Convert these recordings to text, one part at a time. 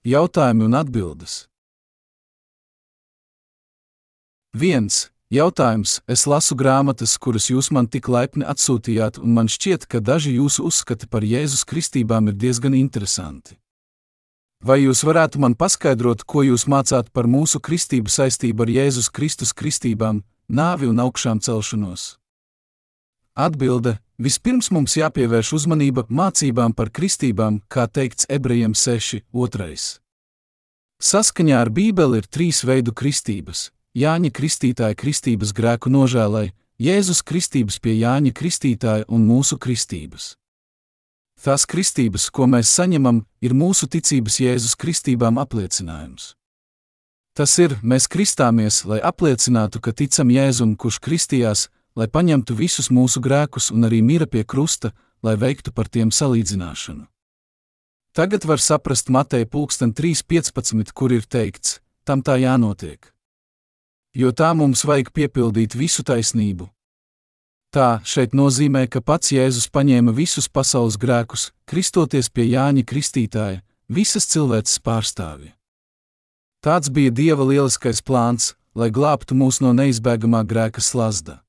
Jautājumi un atbildes. 1. Jautājums. Es lasu grāmatas, kuras jūs man tik laipni atsūtījāt, un man šķiet, ka daži jūsu uzskati par Jēzus kristībām ir diezgan interesanti. Vai jūs varētu man paskaidrot, ko jūs mācāt par mūsu kristību saistību ar Jēzus Kristus kristībām, nāvi un augšām celšanos? Atbilde: Vispirms mums jāpievērš uzmanība mācībām par kristībām, kā teikts ebrejiem 6. 2. Saskaņā ar Bībeli ir trīs veidu kristības Jāņa Kristītāja kristības grēku nožēlai, Jēzus kristības pie Jāņa Kristītāja un mūsu kristības. Tās kristības, ko mēs saņemam, ir mūsu ticības Jēzus kristībām apliecinājums. Tas ir, mēs kristāmies, lai apliecinātu, ka ticam Jēzum, kurš kristījās, lai paņemtu visus mūsu grēkus un arī mira pie krusta, lai veiktu par tiem salīdzināšanu. Tagad var saprast Mateja 3.15, kur ir teikts: tam tā jānotiek jo tā mums vajag piepildīt visu taisnību. Tā šeit nozīmē, ka pats Jēzus paņēma visus pasaules grēkus, kristoties pie Jāņa Kristītāja, visas cilvēces pārstāvja. Tāds bija Dieva lieliskais plāns, lai glābtu mūs no neizbēgamā grēka slazda.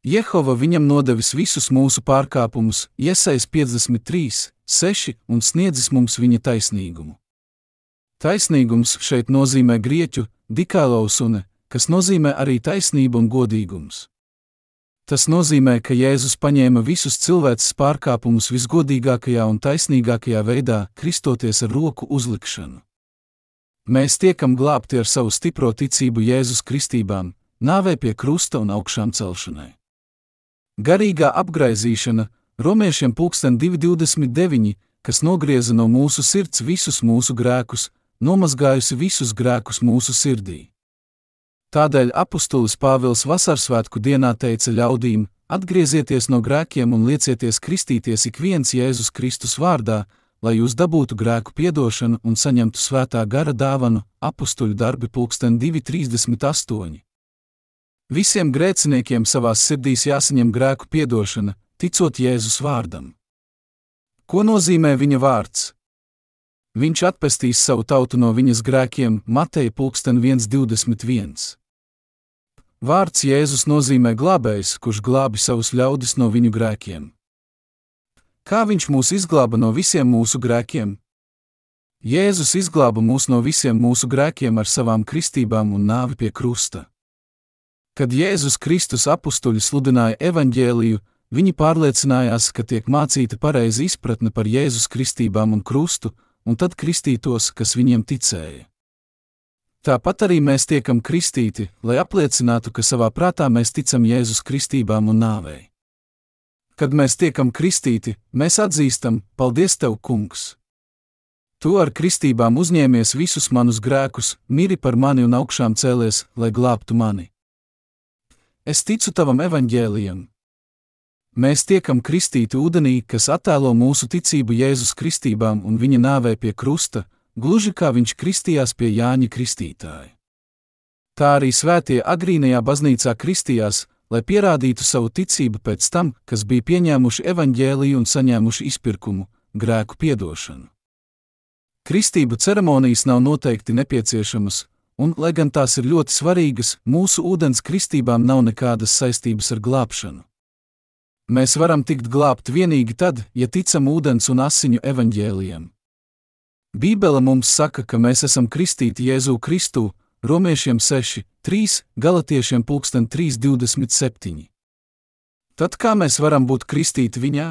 Jehova viņam nodevis visus mūsu pārkāpumus, iesaist 53, 6 un sniedzis mums viņa taisnīgumu. Taisnīgums šeit nozīmē grieķu, dikālaus un kas nozīmē arī taisnība un godīgums. Tas nozīmē, ka Jēzus paņēma visus cilvēces pārkāpumus visgodīgākajā un taisnīgākajā veidā, kristoties ar roku uzlikšanu. Mēs tiekam glābti ar savu stipro ticību Jēzus kristībām, nāvē pie krusta un augšām celšanai. Garīgā apgaizīšana, romiešiem 229, kas nogrieza no mūsu sirds visus mūsu grēkus, nomazgājusi visus grēkus mūsu sirdī. Tādēļ apustulis Pāvils Vasarsvētku dienā teica ļaudīm: Atgriezieties no grēkiem un liecieties kristīties ik viens Jēzus Kristus vārdā, lai jūs dabūtu grēku piedošanu un saņemtu svētā gara dāvanu, apustuļu darbi pulksten 238. Visiem grēciniekiem savās sirdīs jāsaņem grēku piedošana, ticot Jēzus vārdam. Ko nozīmē viņa vārds? Viņš atpestīs savu tautu no viņas grēkiem, Mateja 1.21. Vārds Jēzus nozīmē glābējs, kurš glābi savus ļaudis no viņu grēkiem. Kā viņš mūs izglāba no visiem mūsu grēkiem? Jēzus izglāba mūs no visiem mūsu grēkiem ar savām kristībām un nāvi pie krusta. Kad Jēzus Kristus apstuļi sludināja evaņģēliju, viņi pārliecinājās, ka tiek mācīta pareiza izpratne par Jēzus kristībām un krustu, un tad kristītos, kas viņiem ticēja. Tāpat arī mēs tiekam kristīti, lai apliecinātu, ka savā prātā mēs ticam Jēzus kristībām un nāvei. Kad mēs tiekam kristīti, mēs atzīstam, Paldies, Tev, Kungs! Tu ar kristībām uzņēmies visus manus grēkus, miri par mani un augšām cēlies, lai glābtu mani. Es ticu Tavam evaņģēlijam. Mēs tiekam kristīti ūdenī, kas attēlo mūsu ticību Jēzus kristībām un viņa nāvē pie krusta, gluži kā viņš kristījās pie Jāņa Kristītāja. Tā arī svētie agrīnajā baznīcā kristījās, lai pierādītu savu ticību pēc tam, kas bija pieņēmuši evaņģēliju un saņēmuši izpirkumu, grēku piedošanu. Kristību ceremonijas nav noteikti nepieciešamas, un, lai gan tās ir ļoti svarīgas, mūsu ūdens kristībām nav nekādas saistības ar glābšanu. Mēs varam tikt glābti tikai tad, ja ticam ūdens un asiņu evaņģēlijam. Bībele mums saka, ka mēs esam kristīti Jēzu Kristu, Romiešiem 6, 3, Galatiešiem 327. Tad kā mēs varam būt kristīti viņā?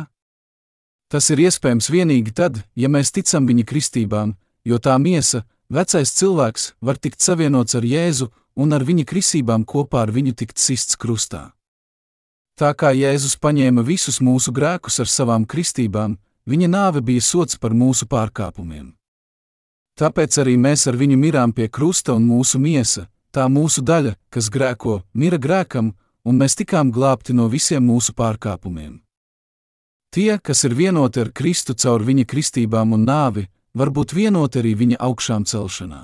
Tas ir iespējams tikai tad, ja mēs ticam viņa kristībām, jo tā miesa, vecais cilvēks, var tikt savienots ar Jēzu un ar viņa krisībām kopā ar viņu tikt sists krustā. Tā kā Jēzus paņēma visus mūsu grēkus ar savām kristībām, viņa nāve bija sots par mūsu pārkāpumiem. Tāpēc arī mēs ar viņu mirām pie krusta un mūsu miesa, tā mūsu daļa, kas grēko, mira grēkam, un mēs tikām glābti no visiem mūsu pārkāpumiem. Tie, kas ir vienoti ar Kristu caur viņa kristībām un nāvi, var būt vienoti arī viņa augšām celšanā.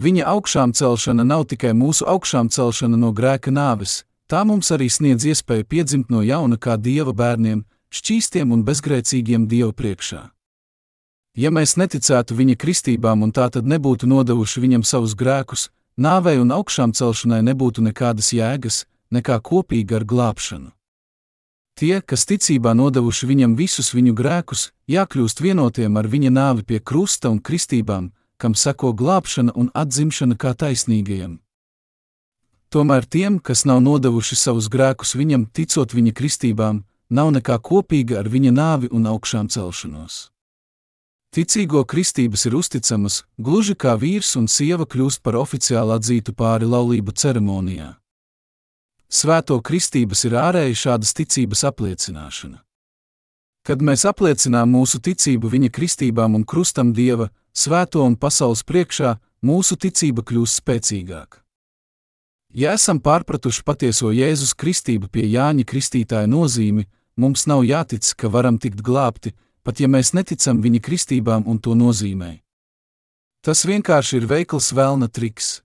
Viņa augšām celšana nav tikai mūsu augšām celšana no grēka nāves, tā mums arī sniedz iespēju piedzimt no jauna kā dieva bērniem, šķīstiem un bezgrēcīgiem dievu priekšā. Ja mēs neticētu viņa kristībām un tā tad nebūtu nodevuši viņam savus grēkus, nāvei un augšām celšanai nebūtu nekādas jēgas, nekā kopīga ar glābšanu. Tie, kas ticībā nodevuši viņam visus viņu grēkus, jākļūst vienotiem ar viņa nāvi pie krusta un kristībām, kam seko glābšana un atzimšana kā taisnīgajam. Tomēr tiem, kas nav nodevuši savus grēkus viņam, ticot viņa kristībām, nav nekā kopīga ar viņa nāvi un augšām celšanos. Ticīgo kristības ir uzticamas, gluži kā vīrs un sieva kļūst par oficiāli atzītu pāri laulību ceremonijā. Svēto kristības ir ārēji šādas ticības apliecināšana. Kad mēs apliecinām mūsu ticību viņa kristībām un krustam Dieva, svēto un pasaules priekšā, mūsu ticība kļūst spēcīgāka. Ja esam pārpratuši patieso Jēzus kristību pie Jāņa Kristītāja nozīmi, mums nav jātic, ka varam tikt glābti, pat ja mēs neticam viņa kristībām un to nozīmē. Tas vienkārši ir veikls vēlna triks.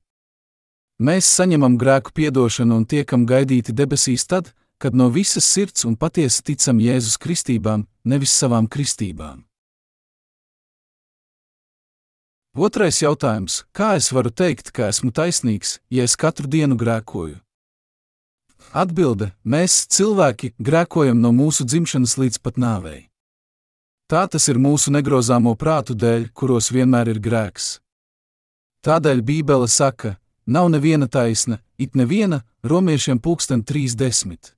Mēs saņemam grēku piedošanu un tiekam gaidīti debesīs tad, kad no visas sirds un patiesi ticam Jēzus kristībām, nevis savām kristībām. Otrais jautājums - kā es varu teikt, ka esmu taisnīgs, ja es katru dienu grēkoju? Atbilde - mēs, cilvēki, grēkojam no mūsu dzimšanas līdz pat nāvei. Tā tas ir mūsu negrozāmo prātu dēļ, kuros vienmēr ir grēks. Tādēļ Bībele saka, Nav neviena taisna, it neviena, romiešiem pulksten 30.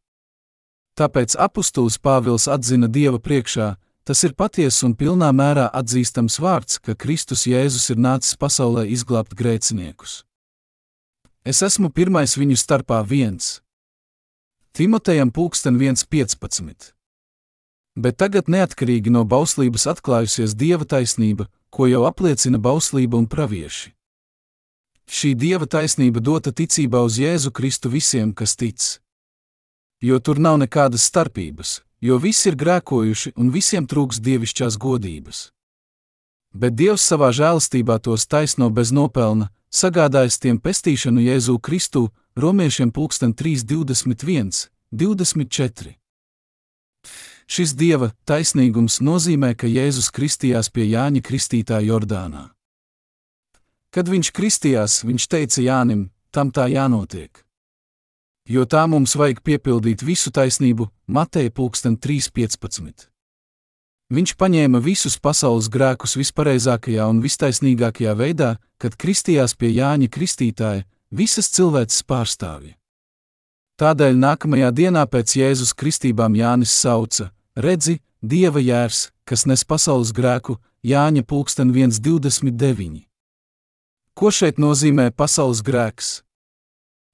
Tāpēc apustulis Pāvils atzina Dieva priekšā, tas ir patiesa un pilnā mērā atzīstams vārds, ka Kristus Jēzus ir nācis pasaulē izglābt grēciniekus. Es esmu pirmais viņu starpā viens. Timotejam pulksten 1.15. Bet tagad neatkarīgi no bauslības atklājusies Dieva taisnība, ko jau apliecina bauslība un pravieši. Šī dieva taisnība dota ticībā uz Jēzu Kristu visiem, kas tic. Jo tur nav nekādas starpības, jo visi ir grēkojuši un visiem trūks dievišķās godības. Bet Dievs savā žēlastībā tos taisno bez nopelna, sagādājis tiem pestīšanu Jēzu Kristu, romiešiem pulksten 3.21, 24. Šis dieva taisnīgums nozīmē, ka Jēzus kristījās pie Jāņa Kristītā Jordānā. Kad viņš kristījās, viņš teica Jānim, tam tā jānotiek. Jo tā mums vajag piepildīt visu taisnību, Mateja pulksten 3.15. Viņš paņēma visus pasaules grēkus vispareizākajā un vistaisnīgākajā veidā, kad kristījās pie Jāņa Kristītāja, visas cilvēces pārstāvja. Tādēļ nākamajā dienā pēc Jēzus kristībām Jānis sauca: Redzi, Dieva jērs, kas nes pasaules grēku, Jāņa pulksten 129. Ko šeit nozīmē pasaules grēks?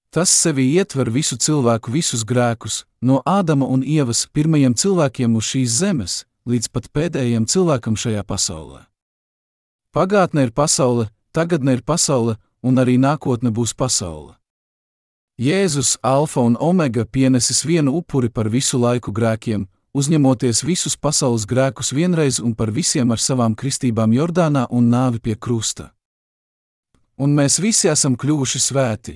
Tas sevi ietver visu cilvēku visus grēkus, no Ādama un Ievas pirmajiem cilvēkiem uz šīs zemes, līdz pat pēdējiem cilvēkam šajā pasaulē. Pagātne ir pasaule, tagadne ir pasaule, un arī nākotne būs pasaule. Jēzus, Alfa un Omega, pienesis vienu upuri par visu laiku grēkiem, uzņemoties visus pasaules grēkus vienreiz un par visiem ar savām kristībām Jordānā un nāvi pie krusta un mēs visi esam kļuvuši svēti.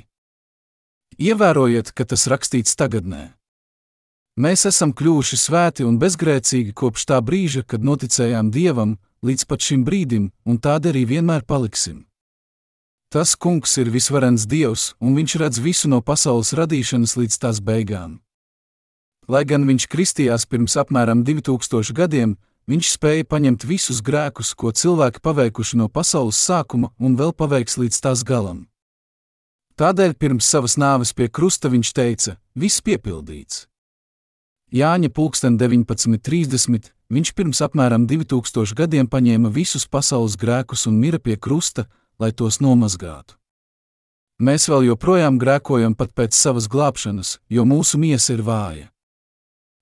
Ievērojiet, ka tas rakstīts tagadnē. Mēs esam kļuvuši svēti un bezgrēcīgi kopš tā brīža, kad noticējām Dievam, līdz pat šim brīdim, un tādi arī vienmēr paliksim. Tas kungs ir visvarens Dievs, un viņš redz visu no pasaules radīšanas līdz tās beigām. Lai gan viņš kristījās pirms apmēram 2000 gadiem, Viņš spēja paņemt visus grēkus, ko cilvēki paveikuši no pasaules sākuma un vēl paveiks līdz tās galam. Tādēļ pirms savas nāves pie krusta viņš teica: Viss piepildīts. Jāņa pulksten 19.30. Viņš pirms apmēram 2000 gadiem paņēma visus pasaules grēkus un mira pie krusta, lai tos nomazgātu. Mēs vēl joprojām grēkojam pat pēc savas glābšanas, jo mūsu miesa ir vāja.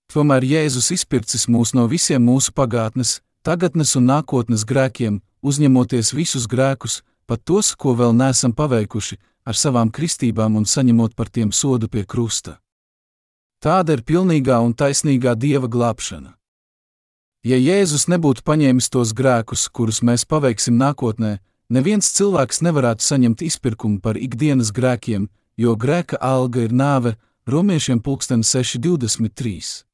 Tomēr Jēzus izpircis mūs no visiem mūsu pagātnes, tagadnes un nākotnes grēkiem, uzņemoties visus grēkus, pat tos, ko vēl neesam paveikuši, ar savām kristībām un saņemot par tiem sodu pie krusta. Tāda ir pilnīgā un taisnīgā dieva glābšana. Ja Jēzus nebūtu paņēmis tos grēkus, kurus mēs paveiksim nākotnē, neviens cilvēks nevarētu saņemt izpirkumu par ikdienas grēkiem, jo grēka alga ir nāve, romiešiem 623.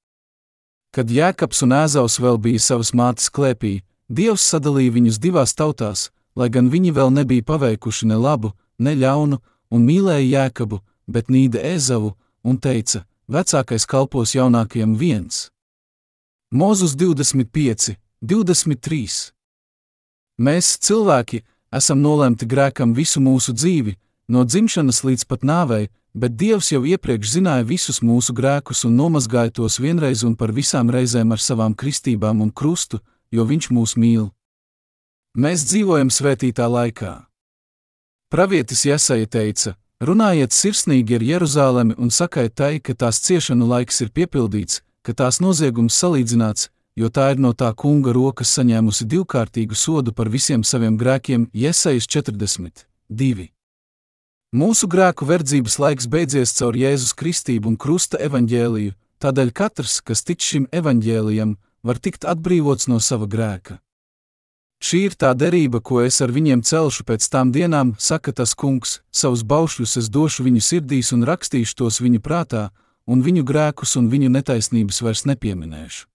Kad Jēkabs un Ēzaus vēl bija savas mātes klēpī, Dievs sadalīja viņus divās tautās, lai gan viņi vēl nebija paveikuši ne labu, ne ļaunu, un mīlēja Jēkabu, bet nīda Ezavu, un teica: Vecākais kalpos jaunākajam viens. Mūzus 25, 23. Mēs, cilvēki, esam nolemti grēkam visu mūsu dzīvi, no dzimšanas līdz pat nāvei, bet Dievs jau iepriekš zināja visus mūsu grēkus un nomazgāja tos vienreiz un par visām reizēm ar savām kristībām un krustu, jo Viņš mūs mīl. Mēs dzīvojam svētītā laikā. Pravietis Jāsaja teica: Runājiet sirsnīgi ar Jeruzalemi un sakiet tai, ka tās ciešanu laiks ir piepildīts, ka tās noziegums salīdzināts, jo tā ir no tā kunga rokas saņēmusi divkārtīgu sodu par visiem saviem grēkiem, Iesaijas 40. 2. Mūsu grēku verdzības laiks beidzies caur Jēzus Kristību un Krusta evaņģēliju, tādēļ katrs, kas tic šim evaņģēlijam, var tikt atbrīvots no sava grēka. Šī ir tā derība, ko es ar viņiem celšu pēc tām dienām, saka tas kungs, savus baušļus es došu viņu sirdīs un rakstīšu tos viņu prātā, un viņu grēkus un viņu netaisnības vairs nepieminēšu.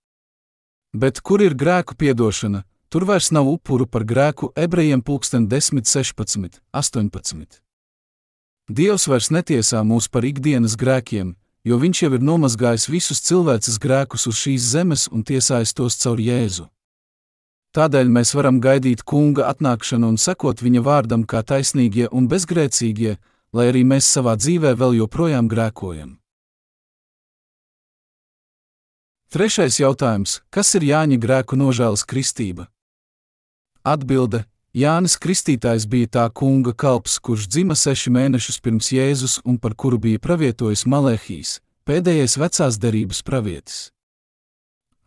Bet kur ir grēku piedošana, tur vairs nav upuru par grēku ebrejiem pulksten 10, 16, 18. Dievs vairs netiesā mūs par ikdienas grēkiem, jo Viņš jau ir nomazgājis visus cilvēces grēkus uz šīs zemes un tiesājis tos caur Jēzu. Tādēļ mēs varam gaidīt kunga atnākšanu un sekot viņa vārdam kā taisnīgie un bezgrēcīgie, lai arī mēs savā dzīvē vēl joprojām grēkojam. Trešais jautājums - kas ir Jāņa grēku nožēlas kristība? Atbilde - Jānis Kristītājs bija tā kunga kalps, kurš dzima seši mēnešus pirms Jēzus un par kuru bija pravietojis Malēhijas, pēdējais vecās derības pravietis.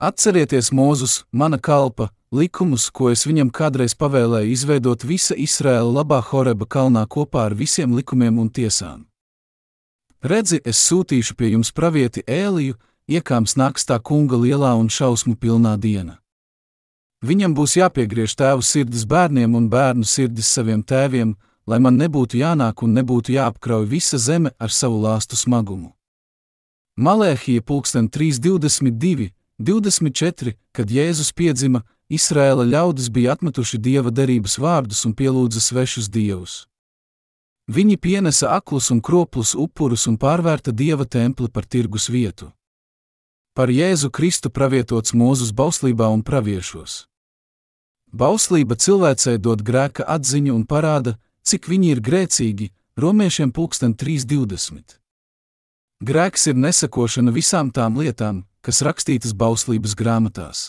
Atcerieties Mūzus, mana kalpa, likumus, ko es viņam kādreiz pavēlēju izveidot visa Izraēla labā Horeba kalnā kopā ar visiem likumiem un tiesām. Redzi, es sūtīšu pie jums pravieti Ēliju, iekāms nāks tā kunga lielā un šausmu pilnā diena. Viņam būs jāpiegriež tēvu sirdis bērniem un bērnu sirdis saviem tēviem, lai man nebūtu jānāk un nebūtu jāapkrauj visa zeme ar savu lāstu smagumu. Malēhija pulksten 322, 24, kad Jēzus piedzima, Izraēla ļaudis bija atmetuši dieva derības vārdus un pielūdza svešus dievus. Viņi pienesa aklus un kroplus upurus un pārvērta dieva templi par tirgus vietu. Par Jēzu Kristu pravietots Mūzus bauslībā un praviešos. Bauslība cilvēcei dod grēka atziņu un parāda, cik viņi ir grēcīgi, romiešiem pulksten 3.20. Grēks ir nesakošana visām tām lietām, kas rakstītas bauslības grāmatās.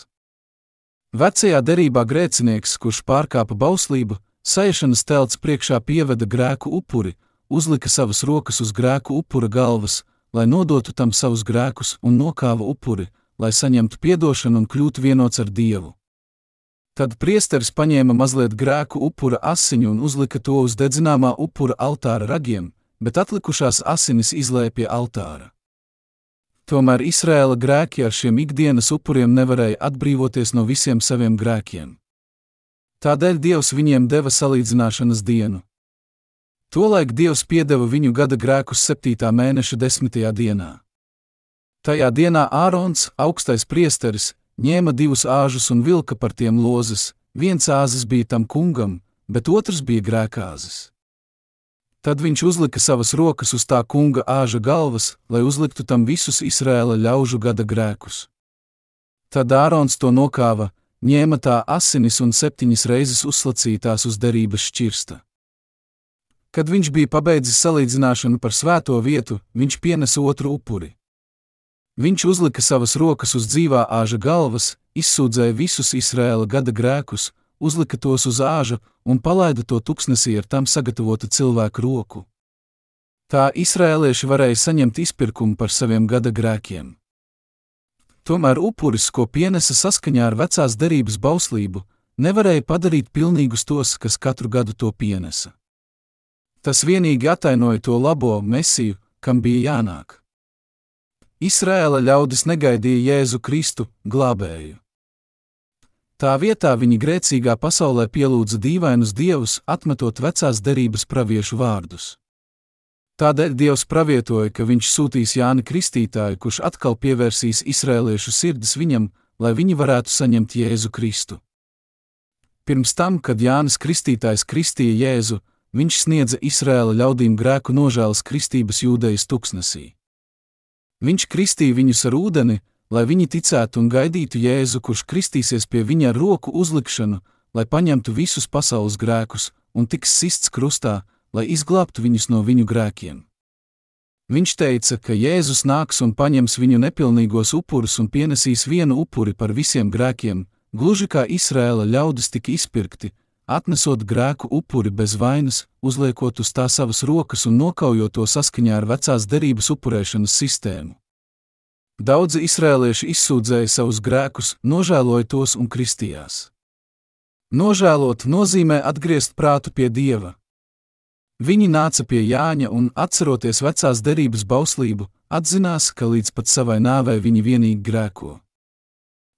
Vecajā derībā grēcinieks, kurš pārkāpa bauslību, saiešanas telts priekšā pieveda grēku upuri, uzlika savas rokas uz grēku upura galvas, lai nodotu tam savus grēkus un nokāva upuri, lai saņemtu atdošanu un kļūtu vienots ar Dievu. Tad priesteris paņēma mazliet grēku upura asiņu un uzlika to uz dedzināmā upura altāra ragiem, bet atlikušās asinis izlēja pie altāra. Tomēr Izraēla grēki ar šiem ikdienas upuriem nevarēja atbrīvoties no visiem saviem grēkiem. Tādēļ Dievs viņiem deva salīdzināšanas dienu. Tolaik Dievs piedeva viņu gada grēkus 7. mēneša 10. dienā. Tajā dienā Ārons, augstais priesteris, ņēma divus āžus un vilka par tiem lozes, viens āzis bija tam kungam, bet otrs bija grēkāzis. Tad viņš uzlika savas rokas uz tā kunga āža galvas, lai uzliktu tam visus Izraēla ļaužu gada grēkus. Tad Ārons to nokāva, ņēma tā asinis un septiņas reizes uzslacītās uz derības šķirsta. Kad viņš bija pabeidzis salīdzināšanu par svēto vietu, viņš pienesa otru upuri. Viņš uzlika savas rokas uz dzīvā āža galvas, izsūdzēja visus Izraēla gada grēkus, uzlika tos uz āža un palaida to tuksnesī ar tam sagatavotu cilvēku roku. Tā izrēlieši varēja saņemt izpirkumu par saviem gada grēkiem. Tomēr upuris, ko pienesa saskaņā ar vecās derības bauslību, nevarēja padarīt pilnīgus tos, kas katru gadu to pienesa. Tas vienīgi atainoja to labo mesiju, kam bija jānāk. Izrēla ļaudis negaidīja Jēzu Kristu, glābēju. Tā vietā viņi grēcīgā pasaulē pielūdza dīvainus dievus, atmetot vecās derības praviešu vārdus. Tādēļ Dievs pravietoja, ka viņš sūtīs Jāni Kristītāju, kurš atkal pievērsīs izrēliešu sirdis viņam, lai viņi varētu saņemt Jēzu Kristu. Pirms tam, kad Jānis Kristītājs kristīja Jēzu, viņš sniedza Izraēla ļaudīm grēku nožēlas kristības jūdejas tuksnesī. Viņš kristīja viņus ar ūdeni, lai viņi ticētu un gaidītu Jēzu, kurš kristīsies pie viņa ar roku uzlikšanu, lai paņemtu visus pasaules grēkus un tiks sists krustā, lai izglābtu viņus no viņu grēkiem. Viņš teica, ka Jēzus nāks un paņems viņu nepilnīgos upurus un pienesīs vienu upuri par visiem grēkiem, gluži kā Izraēla ļaudis tika izpirkti, atnesot grēku upuri bez vainas, uzliekot uz tā savas rokas un nokaujot to saskaņā ar vecās derības upurēšanas sistēmu. Daudzi izrēlieši izsūdzēja savus grēkus, nožēloja tos un kristījās. Nožēlot nozīmē atgriezt prātu pie dieva. Viņi nāca pie Jāņa un, atceroties vecās derības bauslību, atzinās, ka līdz pat savai nāvei viņi vienīgi grēko.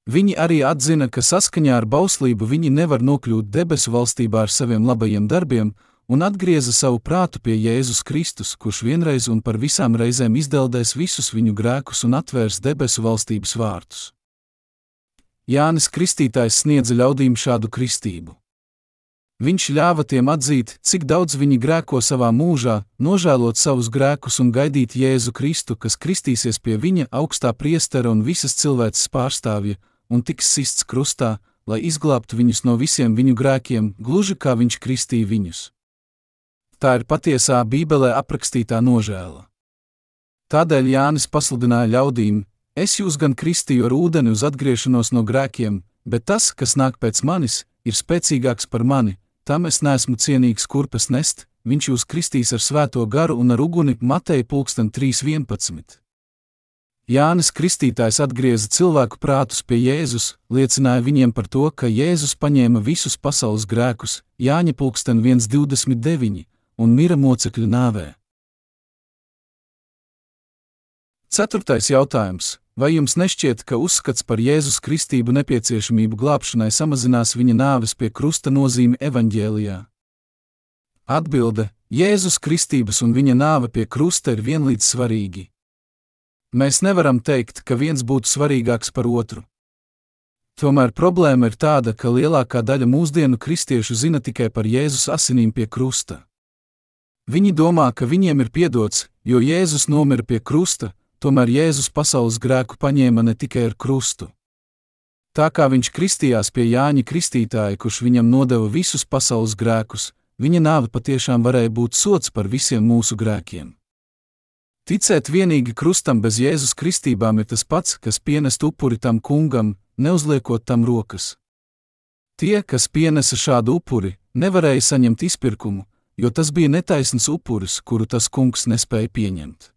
Viņi arī atzina, ka saskaņā ar bauslību viņi nevar nokļūt debesu valstībā ar saviem labajiem darbiem, un atgrieza savu prātu pie Jēzus Kristus, kurš vienreiz un par visām reizēm izdeldēs visus viņu grēkus un atvērs debesu valstības vārtus. Jānis Kristītājs sniedza ļaudīm šādu kristību. Viņš ļāva tiem atzīt, cik daudz viņi grēko savā mūžā, nožēlot savus grēkus un gaidīt Jēzu Kristu, kas kristīsies pie viņa augstā priestera un visas cilvēces pārstāvja, un tiks sists krustā, lai izglābtu viņus no visiem viņu grēkiem, gluži kā viņš kristīja viņus. Tā ir patiesā Bībelē aprakstītā nožēla. Tādēļ Jānis pasludināja ļaudīm: Es jūs gan kristīju ar ūdeni uz atgriešanos no grēkiem, bet tas, kas nāk pēc manis, ir spēcīgāks par mani, tam es neesmu cienīgs kurpes nest, viņš jūs kristīs ar svēto garu un ar uguni Mateja 3.11. Jānis Kristītājs atgrieza cilvēku prātus pie Jēzus, liecināja viņiem par to, ka Jēzus paņēma visus pasaules grēkus, Jāņa pulksten 1,29 un mira mocekļu nāvē. Ceturtais jautājums. Vai jums nešķiet, ka uzskats par Jēzus Kristību nepieciešamību glābšanai samazinās viņa nāves pie krusta nozīmi evaņģēlijā? Atbilde: Jēzus Kristības un viņa nāve pie krusta ir vienlīdz svarīgi. Mēs nevaram teikt, ka viens būtu svarīgāks par otru. Tomēr problēma ir tāda, ka lielākā daļa mūsdienu kristiešu zina tikai par Jēzus asinīm pie krusta. Viņi domā, ka viņiem ir piedots, jo Jēzus nomira pie krusta, tomēr Jēzus pasaules grēku paņēma ne tikai ar krustu. Tā kā viņš kristījās pie Jāņa Kristītāja, kurš viņam nodeva visus pasaules grēkus, viņa nāve patiešām varēja būt sots par visiem mūsu grēkiem. Ticēt vienīgi krustam bez Jēzus kristībām ir tas pats, kas pienest upuri tam kungam, neuzliekot tam rokas. Tie, kas pienesa šādu upuri, nevarēja saņemt izpirkumu, jo tas bija netaisns upuris, kuru tas kungs nespēja pieņemt.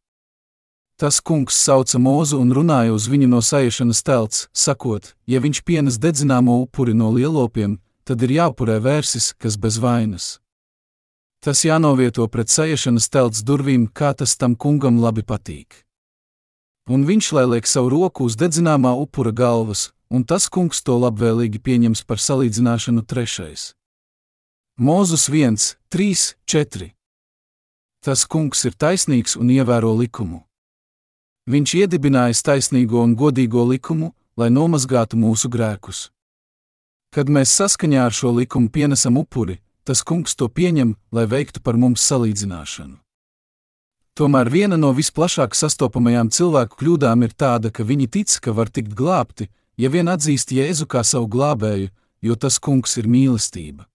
Tas kungs sauca mūzu un runāja uz viņu no sajiešanas telts, sakot, ja viņš pienes dedzināmo upuri no lielopiem, tad ir jāpurē vērsis, kas bez vainas. Tas jānovieto pret sajiešanas telts durvīm, kā tas tam kungam labi patīk. Un viņš lai liek savu roku uz dedzināmā upura galvas, un tas kungs to labvēlīgi pieņems par salīdzināšanu trešais. Mūzus 1, 3, 4. Tas kungs ir taisnīgs un ievēro likumu. Viņš iedibinājis taisnīgo un godīgo likumu, lai nomazgātu mūsu grēkus. Kad mēs saskaņā ar šo likumu pienesam upuri, tas kungs to pieņem, lai veiktu par mums salīdzināšanu. Tomēr viena no visplašāk sastopamajām cilvēku kļūdām ir tāda, ka viņi tic, ka var tikt glābti, ja vien atzīst Jēzu kā savu glābēju, jo tas kungs ir mīlestība.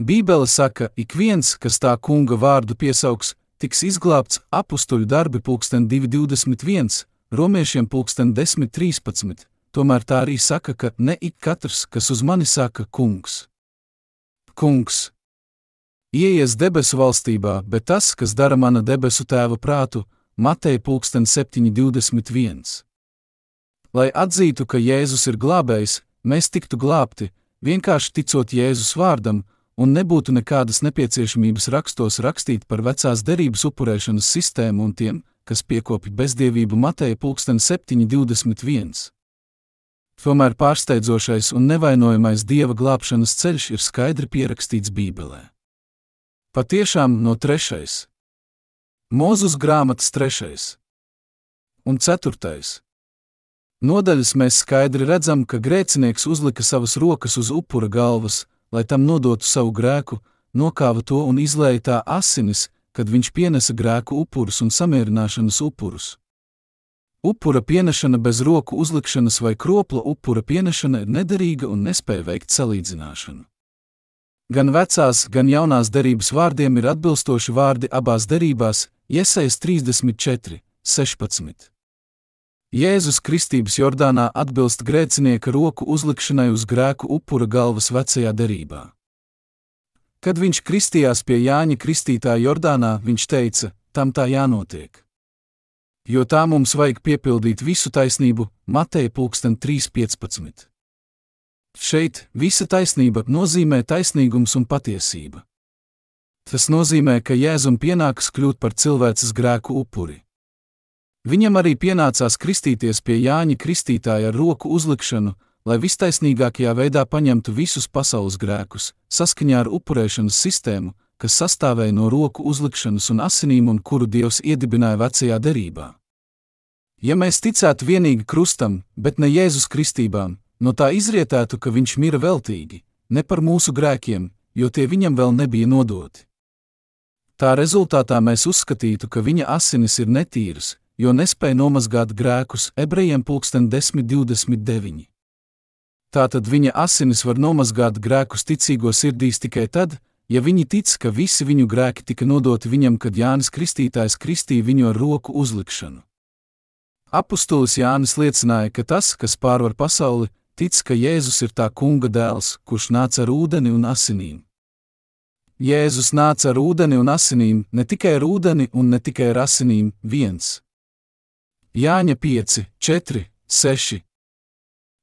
Bībele saka, ik viens, kas tā kunga vārdu piesaugs, tiks izglābts apstuļu darbi pulksten 221, romiešiem pulksten 1013, tomēr tā arī saka, ka ne ik katrs, kas uz mani saka kungs. Kungs, ieies debesu valstībā, bet tas, kas dara mana debesu tēva prātu, Mateja pulksten 721. Lai atzītu, ka Jēzus ir glābējs, mēs tiktu glābti, vienkārši ticot Jēzus vārdam, un nebūtu nekādas nepieciešamības rakstos rakstīt par vecās derības upurēšanas sistēmu un tiem, kas piekopja bezdievību Mateja pulksten 721. Tomēr pārsteidzošais un nevainojamais dieva glābšanas ceļš ir skaidri pierakstīts Bībelē. Patiešām no trešais, Mūzus grāmatas trešais un ceturtais. Nodaļas mēs skaidri redzam, ka grēcinieks uzlika savas rokas uz upura galvas, lai tam nodotu savu grēku, nokāva to un izlēja tā asinis, kad viņš pienesa grēku upurus un samierināšanas upurus. Upura pienešana bez roku uzlikšanas vai kropla upura pienešana ir nederīga un nespēja veikt salīdzināšanu. Gan vecās, gan jaunās derības vārdiem ir atbilstoši vārdi abās derībās, iesaist 34, 16. Jēzus Kristības Jordānā atbilst grēcinieka roku uzlikšanai uz grēku upura galvas vecajā derībā. Kad viņš kristījās pie Jāņa Kristītāja Jordānā, viņš teica: Tam tā jānotiek. Jo tā mums vajag piepildīt visu taisnību, Mateja 3.15. Šeit visa taisnība nozīmē taisnīgums un patiesība. Tas nozīmē, ka Jēzum pienākas kļūt par cilvēces grēku upuri. Viņam arī pienācās kristīties pie Jāņa Kristītāja ar roku uzlikšanu, lai vistaisnīgākajā veidā paņemtu visus pasaules grēkus, saskaņā ar upurēšanas sistēmu, kas sastāvēja no roku uzlikšanas un asinīm un kuru Dievs iedibināja vecajā derībā. Ja mēs ticētu vienīgi krustam, bet ne Jēzus kristībām, no tā izrietētu, ka viņš mira veltīgi, ne par mūsu grēkiem, jo tie viņam vēl nebija nodoti. Tā rezultātā mēs uzskatītu, ka viņa asinis ir netīras, jo nespēja nomazgāt grēkus ebrejiem 1029. Tātad viņa asinis var nomazgāt grēkus ticīgo sirdīs tikai tad, ja viņi tic, ka visi viņu grēki tika nodoti viņam, kad Jānis Kristītājs kristīja viņu ar roku uzlikšanu. Apostolis Jānis liecināja, ka tas, kas pārvar pasauli, tic, ka Jēzus ir tā kunga dēls, kurš nāca ar ūdeni un asinīm. Jēzus nāca ar ūdeni un asinīm, ne tikai ar ūdeni un ne tikai ar asinīm, viens. Jāņa 5, 4, 6.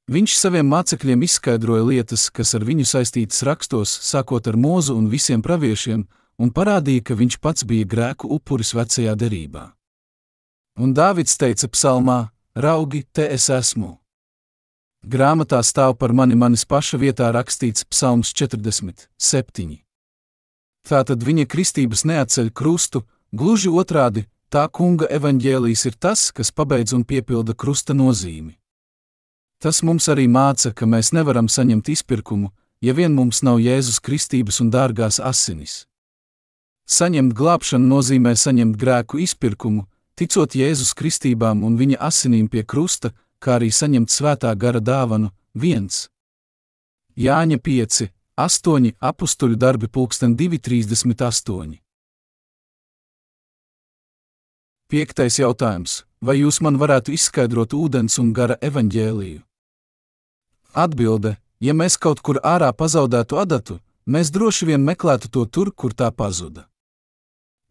Viņš saviem mācekļiem izskaidroja lietas, kas ar viņu saistītas rakstos, sākot ar mūzu un visiem praviešiem, un parādīja, ka viņš pats bija grēku upuris vecajā derībā. Un Dāvids teica psalmā: Raugi, te es esmu! Grāmatā stāv par mani manis paša vietā rakstīts Psalms 47. Tātad viņa kristības neatceļ krustu, gluži otrādi, tā kunga evaņģēlijs ir tas, kas pabeidz un piepilda krusta nozīmi. Tas mums arī māca, ka mēs nevaram saņemt izpirkumu, ja vien mums nav Jēzus kristības un dārgās asinis. Saņemt glābšanu nozīmē saņemt grēku izpirkumu, ticot Jēzus kristībām un viņa asinīm pie krusta, kā arī saņemt svētā gara dāvanu, viens. Jāņa 5, 8, apstuļu darbi pulksten 238. Piektais jautājums. Vai jūs man varētu izskaidrot ūdens un gara evaņģēliju? Atbilde: Ja mēs kaut kur ārā pazaudētu adatu, mēs droši vien meklētu to tur, kur tā pazuda.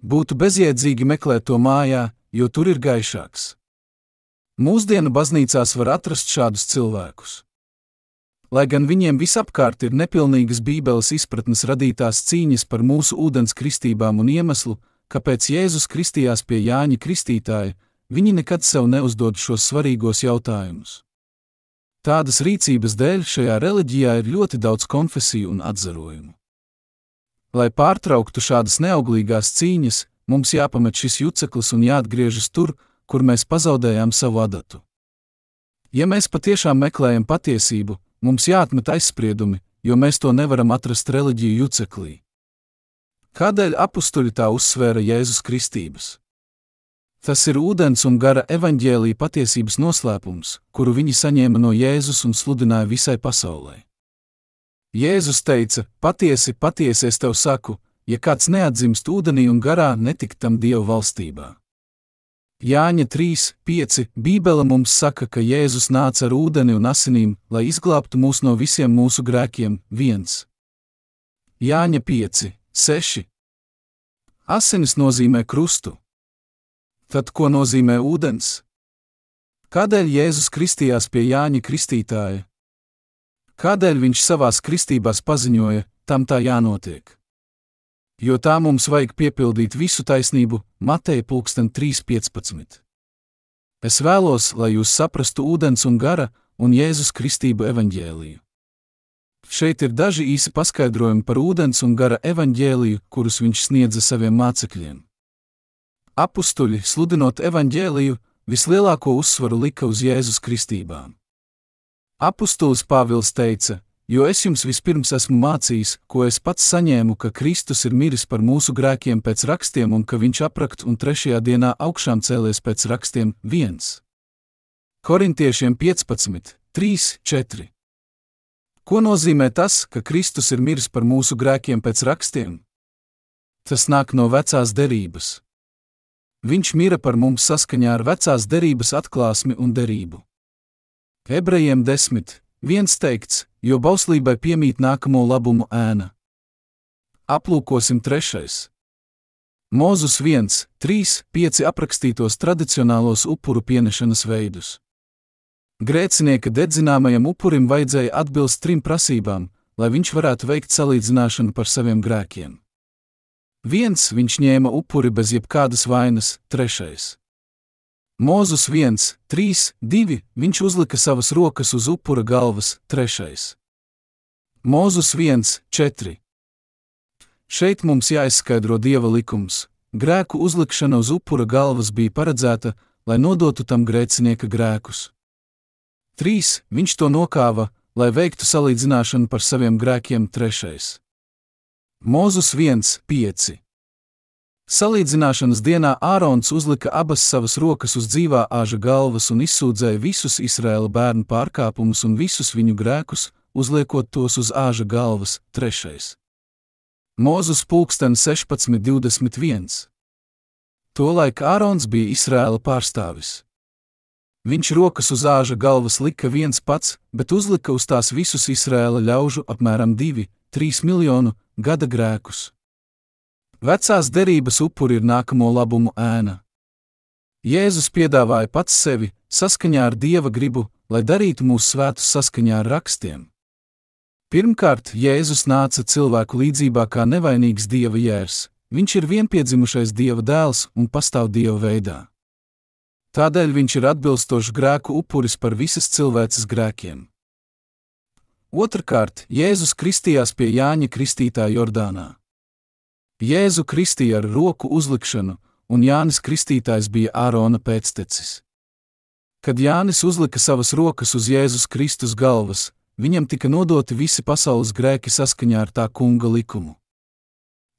Būtu bezjēdzīgi meklēt to mājā, jo tur ir gaišāks. Mūsdienu baznīcās var atrast šādus cilvēkus. Lai gan viņiem visapkārt ir nepilnīgas Bībeles izpratnes radītās cīņas par mūsu ūdens kristībām un iemeslu, kāpēc Jēzus kristījās pie Jāņa Kristītāja, viņi nekad sev neuzdod šos svarīgos jautājumus. Tādas rīcības dēļ šajā reliģijā ir ļoti daudz konfesiju un atzarojumu. Lai pārtrauktu šādas neauglīgās cīņas, mums jāpamet šis juceklis un jāatgriežas tur, kur mēs pazaudējām savu adatu. Ja mēs patiešām meklējam patiesību, mums jāatmet aizspriedumi, jo mēs to nevaram atrast reliģiju juceklī. Kādēļ apstuļi tā uzsvēra Jēzus Kristības? Tas ir ūdens un gara evaņģēlīja patiesības noslēpums, kuru viņi saņēma no Jēzus un sludināja visai pasaulē. Jēzus teica: Patiesi, patiesi es tev saku, ja kāds neatzimst ūdenī un garā, netikt tam Dieva valstībā. Jāņa 3, 5. Bībele mums saka, ka Jēzus nāca ar ūdeni un asinīm, lai izglābtu mūs no visiem mūsu grēkiem. 1. Jāņa 5, 6. Asinis nozīmē krustu. Tad ko nozīmē ūdens? Kādēļ Jēzus kristījās pie Jāņa Kristītāja? Kādēļ viņš savās kristībās paziņoja, tam tā jānotiek? Jo tā mums vajag piepildīt visu taisnību, Mateja 3.15. Es vēlos, lai jūs saprastu ūdens un gara un Jēzus Kristību evaņģēliju. Šeit ir daži īsi paskaidrojumi par ūdens un gara evaņģēliju, kurus viņš sniedza saviem mācekļiem. Apustuļi, sludinot evaņģēliju, vislielāko uzsvaru lika uz Jēzus kristībām. Apustulis Pāvils teica: jo es jums vispirms esmu mācījis, ko es pats saņēmu, ka Kristus ir miris par mūsu grēkiem pēc rakstiem un ka viņš aprakt un trešajā dienā augšām cēlies pēc rakstiem 1. Korintiešiem 15, 3, 4. Ko nozīmē tas, ka Kristus ir miris par mūsu grēkiem pēc rakstiem? Tas nāk no vecās derības. Viņš mira par mums saskaņā ar vecās derības atklāsmi un derību. Ebrejiem desmit, viens teikts, jo bauslībai piemīt nākamo labumu ēna. Aplūkosim trešais. Mūzus 1, 3, 5 aprakstītos tradicionālos upuru pienešanas veidus. Grēcinieka dedzināmajam upurim vajadzēja atbilst trim prasībām, lai viņš varētu veikt salīdzināšanu par saviem grēkiem. Viens viņš ņēma upuri bez jebkādas vainas, trešais. Mūzus 1, 3, 2, viņš uzlika savas rokas uz upura galvas, trešais. Mūzus 1, 4. Šeit mums jāizskaidro dieva likums. Grēku uzlikšana uz upura galvas bija paredzēta, lai nodotu tam grēcinieka grēkus. 3. Viņš to nokāva, lai veiktu salīdzināšanu par saviem grēkiem, trešais. Mūzus 1, 5. Salīdzināšanas dienā Ārons uzlika abas savas rokas uz dzīvā āža galvas un izsūdzēja visus Izraēla bērnu pārkāpumus un visus viņu grēkus, uzliekot tos uz āža galvas, trešais. Mūzus pulksten 16.21. Tolaik Ārons bija Izraēla pārstāvis. Viņš rokas uz āža galvas lika viens pats, bet uzlika uz tās visus Izraēla ļaužu apmēram 2, 3 miljonu gada grēkus. Vecās derības upuri ir nākamo labumu ēna. Jēzus piedāvāja pats sevi saskaņā ar dieva gribu, lai darītu mūsu svētus saskaņā ar rakstiem. Pirmkārt, Jēzus nāca cilvēku līdzībā kā nevainīgs dieva jērs. Viņš ir vienpiedzimušais dieva dēls un pastāv dieva veidā. Tādēļ viņš ir atbilstošs grēku upuris par visas cilvēces grēkiem. Otrakārt, Jēzus kristījās pie Jāņa Kristītāja Jordānā. Jēzu kristīja ar roku uzlikšanu, un Jānis Kristītājs bija Ārona pēctecis. Kad Jānis uzlika savas rokas uz Jēzus Kristus galvas, viņam tika nodoti visi pasaules grēki saskaņā ar tā kunga likumu.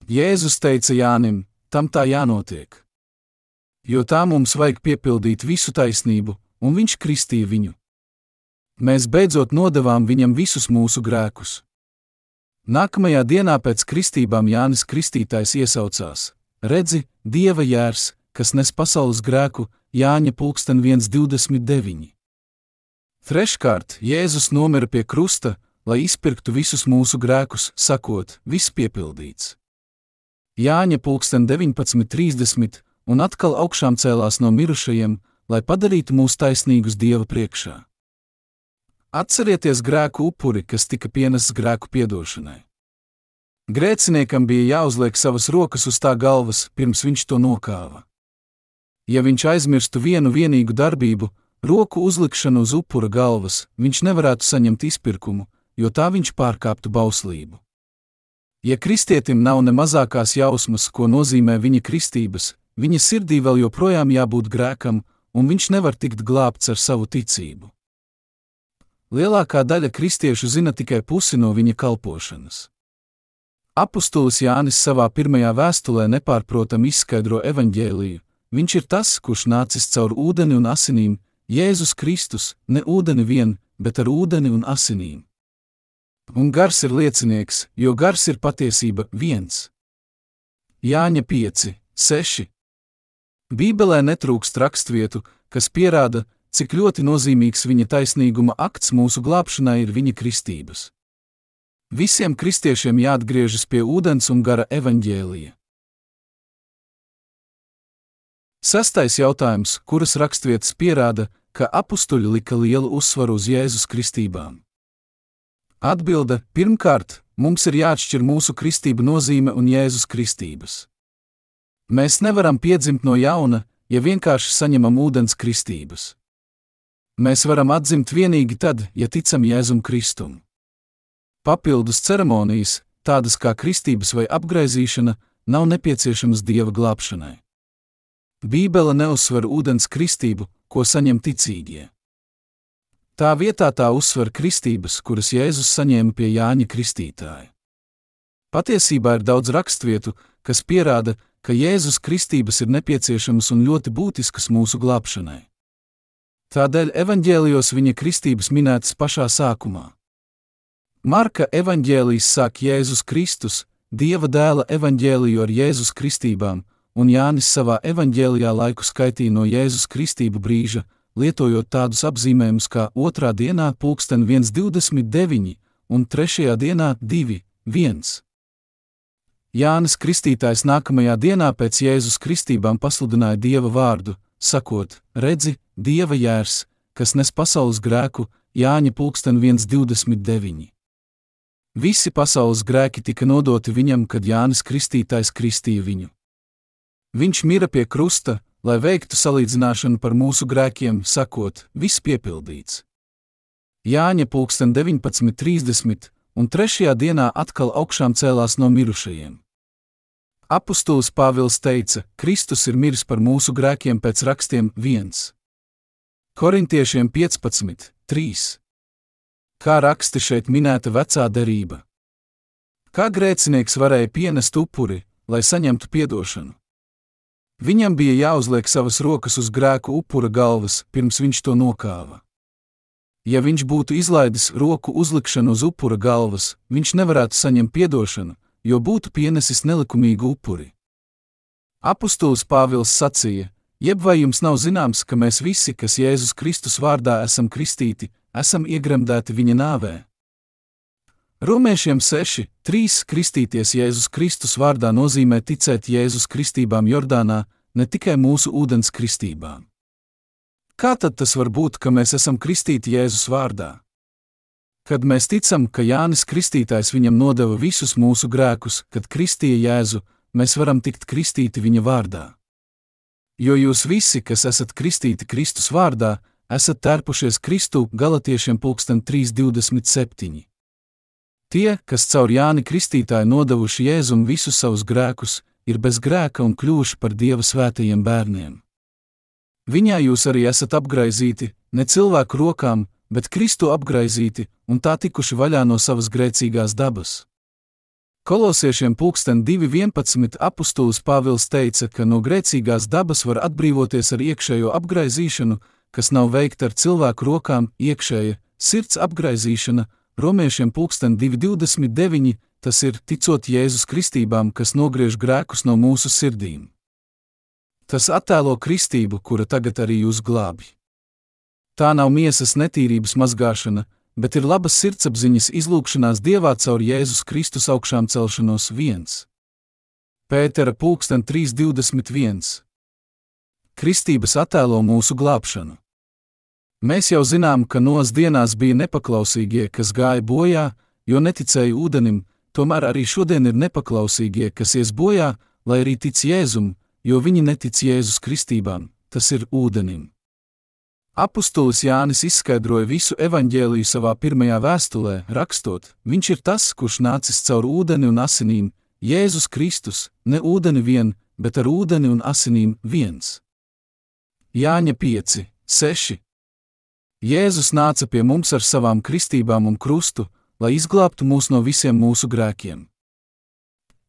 Jēzus teica Jānim: Tam tā jānotiek. Jo tā mums vajag piepildīt visu taisnību, un viņš kristīja viņu. Mēs beidzot nodevām viņam visus mūsu grēkus. Nākamajā dienā pēc kristībām Jānis Kristītājs iesaucās: Redzi, Dieva jērs, kas nes pasaules grēku, Jāņa pulksten 1,29. Treškārt, Jēzus nomira pie krusta, lai izpirktu visus mūsu grēkus, sakot, viss piepildīts. Jāņa pulksten 19.30 un atkal augšām cēlās no mirušajiem, lai padarītu mūs taisnīgus Dieva priekšā. Atcerieties grēku upuri, kas tika pienests grēku piedošanai. Grēciniekam bija jāuzliek savas rokas uz tā galvas, pirms viņš to nokāva. Ja viņš aizmirstu vienu vienīgu darbību, roku uzlikšanu uz upura galvas, viņš nevarētu saņemt izpirkumu, jo tā viņš pārkāptu bauslību. Ja kristietim nav ne mazākās jausmas, ko nozīmē viņa kristības, viņa sirdī vēl joprojām jābūt grēkam, un viņš nevar tikt glābts ar savu ticību. Lielākā daļa kristiešu zina tikai pusi no viņa kalpošanas. Apostolis Jānis savā pirmajā vēstulē nepārprotami izskaidro evaņģēliju. Viņš ir tas, kurš nācis caur ūdeni un asinīm, Jēzus Kristus, ne ūdeni vien, bet ar ūdeni un asinīm. Un gars ir liecinieks, jo gars ir patiesība viens. Jāņa 5, 6. Bībelē netrūkst raksturvietu, kas pierāda, cik ļoti nozīmīgs viņa taisnīguma akts mūsu glābšanai ir viņa kristības. Visiem kristiešiem jāatgriežas pie ūdens un gara evaņģēlija. Sastais jautājums, kuras raksturvietas pierāda, ka apstuļi lika lielu uzsvaru uz Jēzus kristībām. Atbilde: Pirmkārt, mums ir jāatšķir mūsu kristību nozīme un Jēzus kristības. Mēs nevaram piedzimt no jauna, ja vienkārši saņemam ūdens kristības. Mēs varam atzimt tikai tad, ja ticam Jēzum Kristum. Papildus ceremonijas, tādas kā kristības vai apgaizīšana, nav nepieciešamas dieva glābšanai. Bībele neuzsver ūdens kristību, ko saņem ticīgie. Tā vietā tā uzsver kristības, kuras Jēzus saņēma pie Jāņa Kristītāja. Patiesībā ir daudz raksturvietu, kas pierāda, ka Jēzus kristības ir nepieciešamas un ļoti būtiskas mūsu glābšanai. Tādēļ evaņģēlijos viņa kristības minētas pašā sākumā. Marka evaņģēlijas sāk Jēzus Kristus, Dieva dēla evaņģēliju ar Jēzus kristībām, un Jānis savā evaņģēlijā laiku skaitīja no Jēzus kristību brīža, lietojot tādus apzīmējumus kā otrā dienā pulksten 1,29 un trešajā dienā 2,1. Jānis Kristītājs nākamajā dienā pēc Jēzus kristībām pasludināja Dieva vārdu, sakot: Redzi, Dieva jērs, kas nes pasaules grēku, Jāņa pulksten 1,29. Visi pasaules grēki tika nodoti viņam, kad Jānis Kristītājs kristīja viņu. Viņš mira pie krusta, lai veiktu salīdzināšanu par mūsu grēkiem, sakot, viss piepildīts. Jāņa pulksten 19.30 un trešajā dienā atkal augšām cēlās no mirušajiem. Apostols Pāvils teica, Kristus ir miris par mūsu grēkiem pēc rakstiem 1. Korintiešiem 15, 3 kā raksti šeit minēta vecā derība. Kā grēcinieks varēja pienest upuri, lai saņemtu atdošanu? Viņam bija jāuzliek savas rokas uz grēku upura galvas, pirms viņš to nokāva. Ja viņš būtu izlaidis roku uzlikšanu uz upura galvas, viņš nevarētu saņemt atdošanu, jo būtu pienesis nelikumīgu upuri. Apostols Pāvils sacīja: Jeb vai jums nav zināms, ka mēs visi, kas Jēzus Kristus vārdā esam kristīti, esam iegremdēti viņa nāvē. Romiešiem 6, 3 kristīties Jēzus Kristus vārdā nozīmē ticēt Jēzus kristībām Jordānā, ne tikai mūsu ūdens kristībām. Kā tad tas var būt, ka mēs esam kristīti Jēzus vārdā? Kad mēs ticam, ka Jānis Kristītājs viņam nodeva visus mūsu grēkus, kad kristīja Jēzu, mēs varam tikt kristīti viņa vārdā. Jo jūs visi, kas esat kristīti Kristus vārdā, esat tērpušies Kristu galatiešiem pulksten 3.27. Tie, kas caur Jāni Kristītāju nodevuši Jēzum visus savus grēkus, ir bez grēka un kļuvuši par Dieva svētajiem bērniem. Viņā jūs arī esat apgaizīti, ne cilvēku rokām, bet Kristu apgaizīti un tā tikuši vaļā no savas grēcīgās dabas. Kolosiešiem pulksten 2.11. apustulis Pāvils teica, ka no grēcīgās dabas var atbrīvoties ar iekšējo apgaizīšanu, kas nav veikta ar cilvēku rokām, iekšēja, sirds apgaizīšana, romiešiem pulksten 229, tas ir ticot Jēzus kristībām, kas nogriež grēkus no mūsu sirdīm. Tas attēlo kristību, kura tagad arī jūs glābj. Tā nav miesas netīrības mazgāšana, bet ir labas sirdsapziņas izlūkšanās Dievā caur Jēzus Kristus augšām celšanos viens. Pētera pulksten 321 Kristības attēlo mūsu glābšanu. Mēs jau zinām, ka nos dienās bija nepaklausīgie, kas gāja bojā, jo neticēja ūdenim, tomēr arī šodien ir nepaklausīgie, kas ies bojā, lai arī tic Jēzum, jo viņi netic Jēzus kristībām, tas ir ūdenim. Apostolis Jānis izskaidroja visu evaņģēliju savā pirmajā vēstulē, rakstot: Viņš ir tas, kurš nācis caur ūdeni un asinīm, Jēzus Kristus, ne ūdeni vien, bet ar ūdeni un asinīm viens. Jāņa 5, 6. Jēzus nāca pie mums ar savām kristībām un krustu, lai izglābtu mūs no visiem mūsu grēkiem.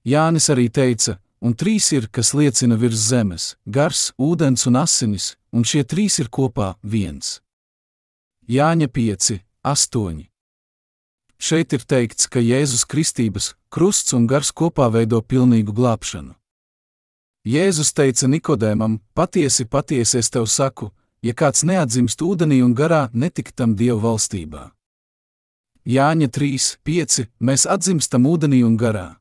Jānis arī teica, un trīs ir, kas liecina virs zemes - gars, ūdens un asinis, un šie trīs ir kopā viens. Jāņa 5, 8. Šeit ir teikts, ka Jēzus Kristības, krusts un gars kopā veido pilnīgu glābšanu. Jēzus teica Nikodēmam: Patiesi, patiesi es tev saku, ja kāds neatzimst ūdenī un garā, netikt tam Dieva valstībā. Jāņa 3, 5. Mēs atzimstam ūdenī un garā.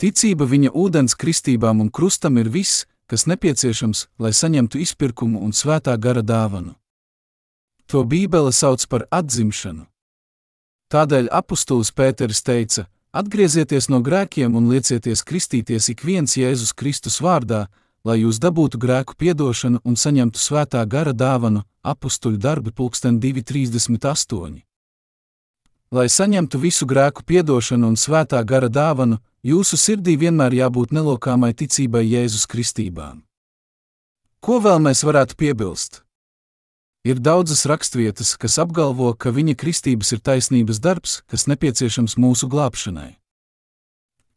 Ticība viņa ūdens kristībām un krustam ir viss, kas nepieciešams, lai saņemtu izpirkumu un svētā gara dāvanu. To Bībele sauc par atzimšanu. Tādēļ apustulis Pēters teica: Atgriezieties no grēkiem un liecieties kristīties ik viens Jēzus Kristus vārdā, lai jūs dabūtu grēku piedošanu un saņemtu svētā gara dāvanu, apstuļu darbi pulksten 238. Lai saņemtu visu grēku piedošanu un svētā gara dāvanu, jūsu sirdī vienmēr jābūt nelokāmai ticībai Jēzus Kristībām. Ko vēl mēs varētu piebilst? Ir daudzas raksturvietas, kas apgalvo, ka viņa kristības ir taisnības darbs, kas nepieciešams mūsu glābšanai.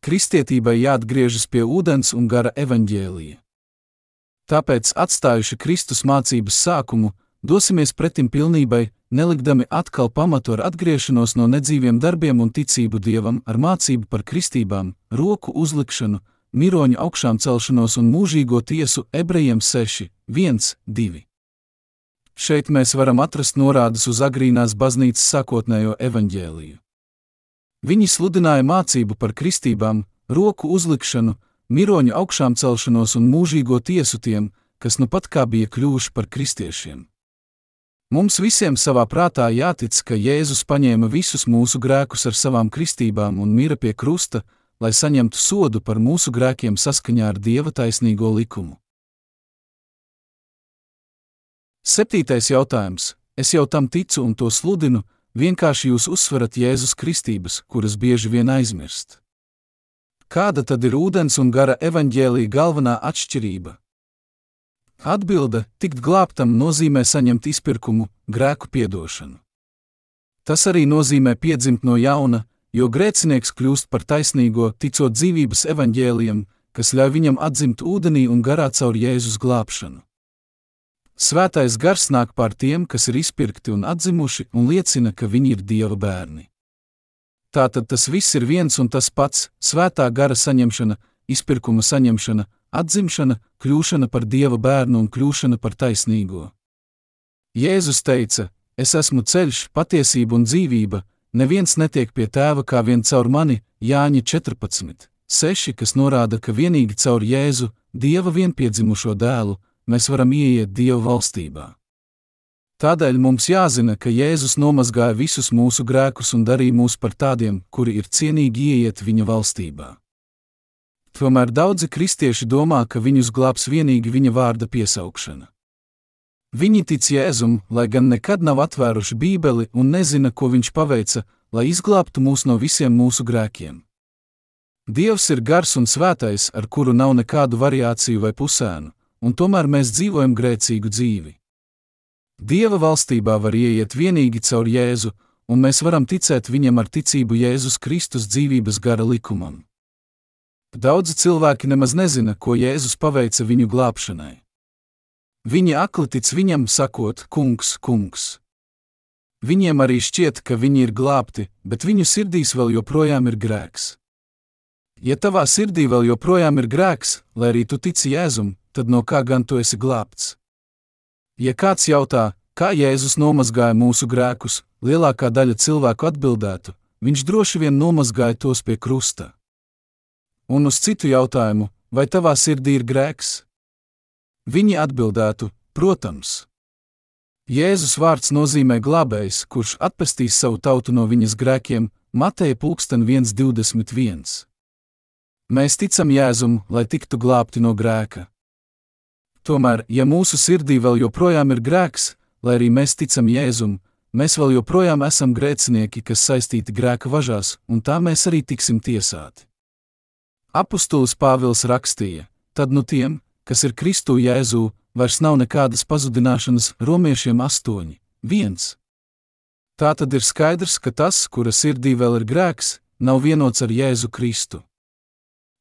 Kristietībai jāatgriežas pie ūdens un gara evaņģēlija. Tāpēc, atstājuši Kristus mācības sākumu, dosimies pretim pilnībai, nelikdami atkal pamatu ar atgriešanos no nedzīviem darbiem un ticību dievam, ar mācību par kristībām, roku uzlikšanu, miroņu augšām celšanos un mūžīgo tiesu ebrejiem 6, 1, 2. Šeit mēs varam atrast norādes uz agrīnās baznīcas sākotnējo evaņģēliju. Viņi sludināja mācību par kristībām, roku uzlikšanu, miroņu augšām celšanos un mūžīgo tiesu tiem, kas nu pat kā bija kļuvuši par kristiešiem. Mums visiem savā prātā jātic, ka Jēzus paņēma visus mūsu grēkus ar savām kristībām un mira pie krusta, lai saņemtu sodu par mūsu grēkiem saskaņā ar Dieva taisnīgo likumu. Septītais jautājums. Es jau tam ticu un to sludinu, vienkārši jūs uzsverat Jēzus kristības, kuras bieži vien aizmirst. Kāda tad ir ūdens un gara evaņģēlīja galvenā atšķirība? Atbilde - tikt glābtam nozīmē saņemt izpirkumu, grēku piedošanu. Tas arī nozīmē piedzimt no jauna, jo grēcinieks kļūst par taisnīgo, ticot dzīvības evaņģēliem, kas ļauj viņam atzimt ūdenī un garā caur Jēzus glābšanu. Svētais gars nāk pār tiem, kas ir izpirkti un atzimuši, un liecina, ka viņi ir Dieva bērni. Tātad tas viss ir viens un tas pats - svētā gara saņemšana, izpirkuma saņemšana, atzimšana, kļūšana par dieva bērnu un kļūšana par taisnīgo. Jēzus teica: Es esmu ceļš, patiesība un dzīvība, neviens netiek pie tēva kā vien caur mani, Jāņa 14, 6, kas norāda, ka tikai caur Jēzu, Dieva vienpiedzimušo dēlu, mēs varam ieiet Dieva valstībā. Tādēļ mums jāzina, ka Jēzus nomazgāja visus mūsu grēkus un darīja mūs par tādiem, kuri ir cienīgi ieiet viņa valstībā. Tomēr daudzi kristieši domā, ka viņus glābs vienīgi viņa vārda piesaukšana. Viņi tic Jēzum, lai gan nekad nav atvēruši Bībeli un nezina, ko viņš paveica, lai izglābtu mūs no visiem mūsu grēkiem. Dievs ir gars un svētais, ar kuru nav nekādu variāciju vai pusēnu, un tomēr mēs dzīvojam grēcīgu dzīvi. Dieva valstībā var ieiet tikai caur Jēzu, un mēs varam ticēt viņam ar ticību Jēzus Kristus dzīvības gara likumam. Daudzi cilvēki nemaz nezina, ko Jēzus paveica viņu glābšanai. Viņi akli tic viņam, sakot, Kungs, Kungs. Viņiem arī šķiet, ka viņi ir glābti, bet viņu sirdīs vēl joprojām ir grēks. Ja tavā sirdī vēl joprojām ir grēks, lai arī tu tici Jēzum, tad no kā gan tu esi glābts? Ja kāds jautā, kā Jēzus nomazgāja mūsu grēkus, lielākā daļa cilvēku atbildētu, viņš droši vien nomazgāja tos pie krusta. Un uz citu jautājumu, vai tavā sirdī ir grēks? Viņi atbildētu, protams. Jēzus vārds nozīmē glābējs, kurš atpestīs savu tautu no viņas grēkiem, Mateja 1.21. Mēs ticam Jēzum, lai tiktu glābti no grēka. Tomēr, ja mūsu sirdī vēl joprojām ir grēks, lai arī mēs ticam Jēzum, mēs vēl joprojām esam grēcinieki, kas saistīti grēka važās, un tā mēs arī tiksim tiesāti. Apostols Pāvils rakstīja: Tad nu tiem, kas ir Kristu Jēzū, vairs nav nekādas pazudināšanas romiešiem astoņi, viens. Tā tad ir skaidrs, ka tas, kura sirdī vēl ir grēks, nav vienots ar Jēzu Kristu.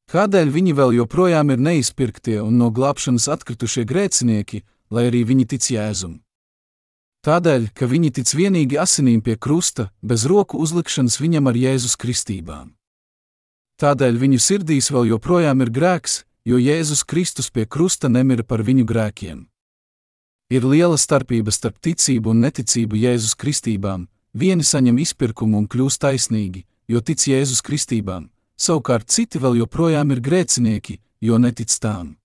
Kādēļ viņi vēl joprojām ir neizpirktie un no glābšanas atkritušie grēcinieki, lai arī viņi tic Jēzum? Tādēļ, ka viņi tic vienīgi asinīm pie krusta, bez roku uzlikšanas viņam ar Jēzus kristībām. Tādēļ viņu sirdīs vēl joprojām ir grēks, jo Jēzus Kristus pie krusta nemira par viņu grēkiem. Ir liela starpība starp ticību un neticību Jēzus kristībām. Vieni saņem izpirkumu un kļūst taisnīgi, jo tic Jēzus kristībām, savukārt citi vēl joprojām ir grēcinieki, jo netic tām.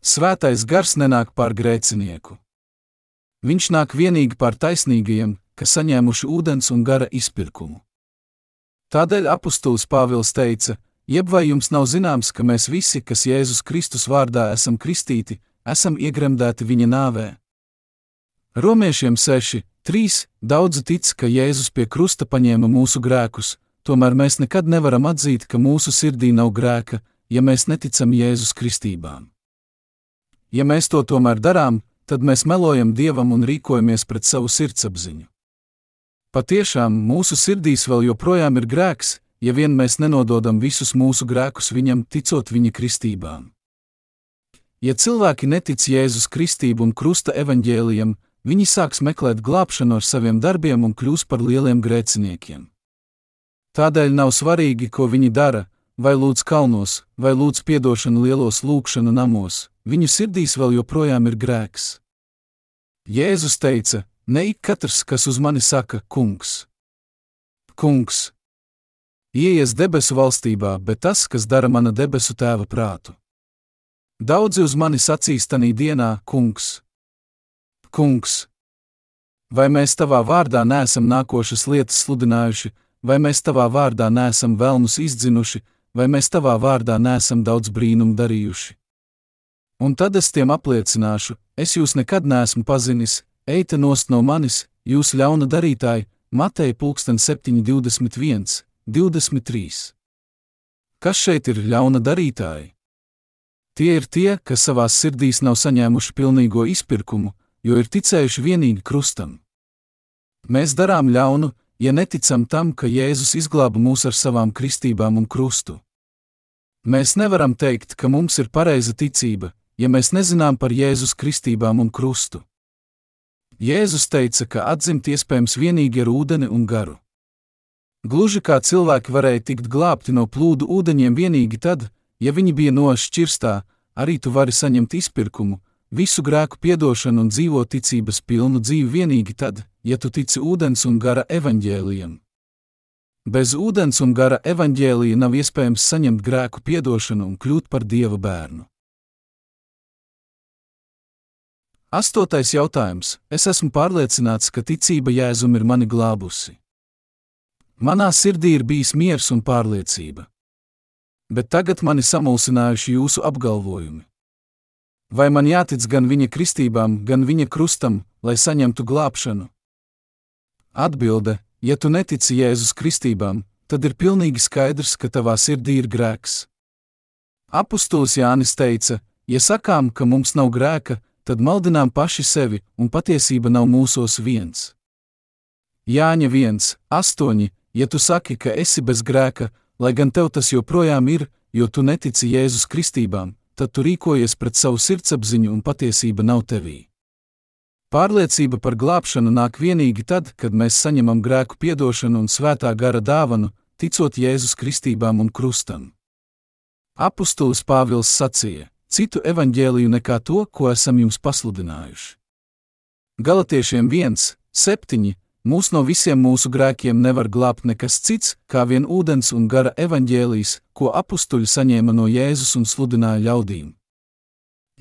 Svētais gars nenāk pār grēcinieku. Viņš nāk vienīgi pār taisnīgajiem, kas saņēmuši ūdens un gara izpirkumu. Tādēļ apustulis Pāvils teica: Jeb vai jums nav zināms, ka mēs visi, kas Jēzus Kristus vārdā esam kristīti, esam iegremdēti viņa nāvē? Romiešiem 6, 3 daudzi tic, ka Jēzus pie krusta paņēma mūsu grēkus, tomēr mēs nekad nevaram atzīt, ka mūsu sirdī nav grēka, ja mēs neticam Jēzus kristībām. Ja mēs to tomēr darām, tad mēs melojam Dievam un rīkojamies pret savu sirdsapziņu. Patiešām mūsu sirdīs vēl joprojām ir grēks, ja vien mēs nenododam visus mūsu grēkus viņam, ticot viņa kristībām. Ja cilvēki netic Jēzus kristību un krusta evaņģēlijam, viņi sāks meklēt glābšanu ar saviem darbiem un kļūs par lieliem grēciniekiem. Tādēļ nav svarīgi, ko viņi dara, vai lūdz kalnos, vai lūdz piedošanu lielos lūkšanu namos, viņu sirdīs vēl joprojām ir grēks. Jēzus teica: Ne ik katrs, kas uz mani saka, kungs, kungs, ieies debesu valstībā, bet tas, kas dara mana debesu tēva prātu. Daudzi uz mani sacīs tanī dienā, kungs, kungs, vai mēs tavā vārdā neesam nākošas lietas sludinājuši, vai mēs tavā vārdā neesam vēlnus izdzinuši, vai mēs tavā vārdā neesam daudz brīnumu darījuši. Un tad es tiem apliecināšu, es jūs nekad neesmu pazinis, eita nost no manis, jūs ļauna darītāji, Mateja pulksten 721, 23. Kas šeit ir ļauna darītāji? Tie ir tie, kas savās sirdīs nav saņēmuši pilnīgo izpirkumu, jo ir ticējuši vienīgi krustam. Mēs darām ļaunu, ja neticam tam, ka Jēzus izglāba mūs ar savām kristībām un krustu. Mēs nevaram teikt, ka mums ir pareiza ticība, ja mēs nezinām par Jēzus kristībām un krustu. Jēzus teica, ka atzimt iespējams tikai ar ūdeni un garu. Gluži kā cilvēki varēja tikt glābti no plūdu ūdeņiem tikai tad, ja viņi bija nošķirstā, arī tu vari saņemt izpirkumu, visu grēku piedošanu un dzīvot ticības pilnu dzīvi tikai tad, ja tu tici ūdens un gara evaņģēlijam. Bez ūdens un gara evaņģēlija nav iespējams saņemt grēku piedošanu un kļūt par dieva bērnu. Astotais jautājums. Es esmu pārliecināts, ka ticība Jēzum ir mani glābusi. Manā sirdī ir bijis miers un pārliecība. Bet tagad mani samulsinājuši jūsu apgalvojumi. Vai man jātic gan viņa kristībām, gan viņa krustam, lai saņemtu glābšanu? Atbilde: Ja tu netici Jēzus kristībām, tad ir pilnīgi skaidrs, ka tavā sirdī ir grēks. Apostols Jānis teica: Ja sakām, ka mums nav grēka, tad maldinām paši sevi, un patiesība nav mūsos viens. Jāņa 1, 8. Ja tu saki, ka esi bez grēka, lai gan tev tas joprojām ir, jo tu netici Jēzus kristībām, tad tu rīkojies pret savu sirdsapziņu un patiesība nav tevī. Pārliecība par glābšanu nāk tikai tad, kad mēs saņemam grēku piedošanu un svētā gara dāvanu, ticot Jēzus kristībām un krustam. Apostols Pāvils sacīja: Citu evaņģēliju nekā to, ko esam jums pasludinājuši. Galatiešiem 1, 7. Mūs no visiem mūsu grēkiem nevar glābt nekas cits, kā vien ūdens un gara evaņģēlijs, ko apstuļi saņēma no Jēzus un sludināja ļaudīm.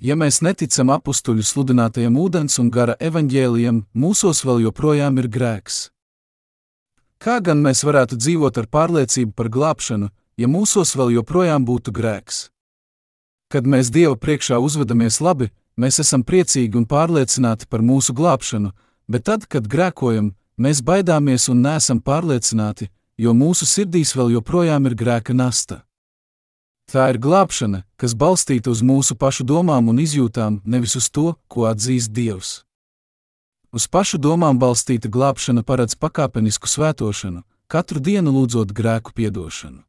Ja mēs neticam apstuļu sludinātajam ūdens un gara evaņģēlijam, mūsos vēl joprojām ir grēks. Kā gan mēs varētu dzīvot ar pārliecību par glābšanu, ja mūsos vēl joprojām būtu grēks? Kad mēs Dieva priekšā uzvedamies labi, mēs esam priecīgi un pārliecināti par mūsu glābšanu, bet tad, kad grēkojam, mēs baidāmies un neesam pārliecināti, jo mūsu sirdīs vēl joprojām ir grēka nasta. Tā ir glābšana, kas balstīta uz mūsu pašu domām un izjūtām, nevis uz to, ko atzīst Dievs. Uz pašu domām balstīta glābšana paredz pakāpenisku svētošanu, katru dienu lūdzot grēku piedošanu.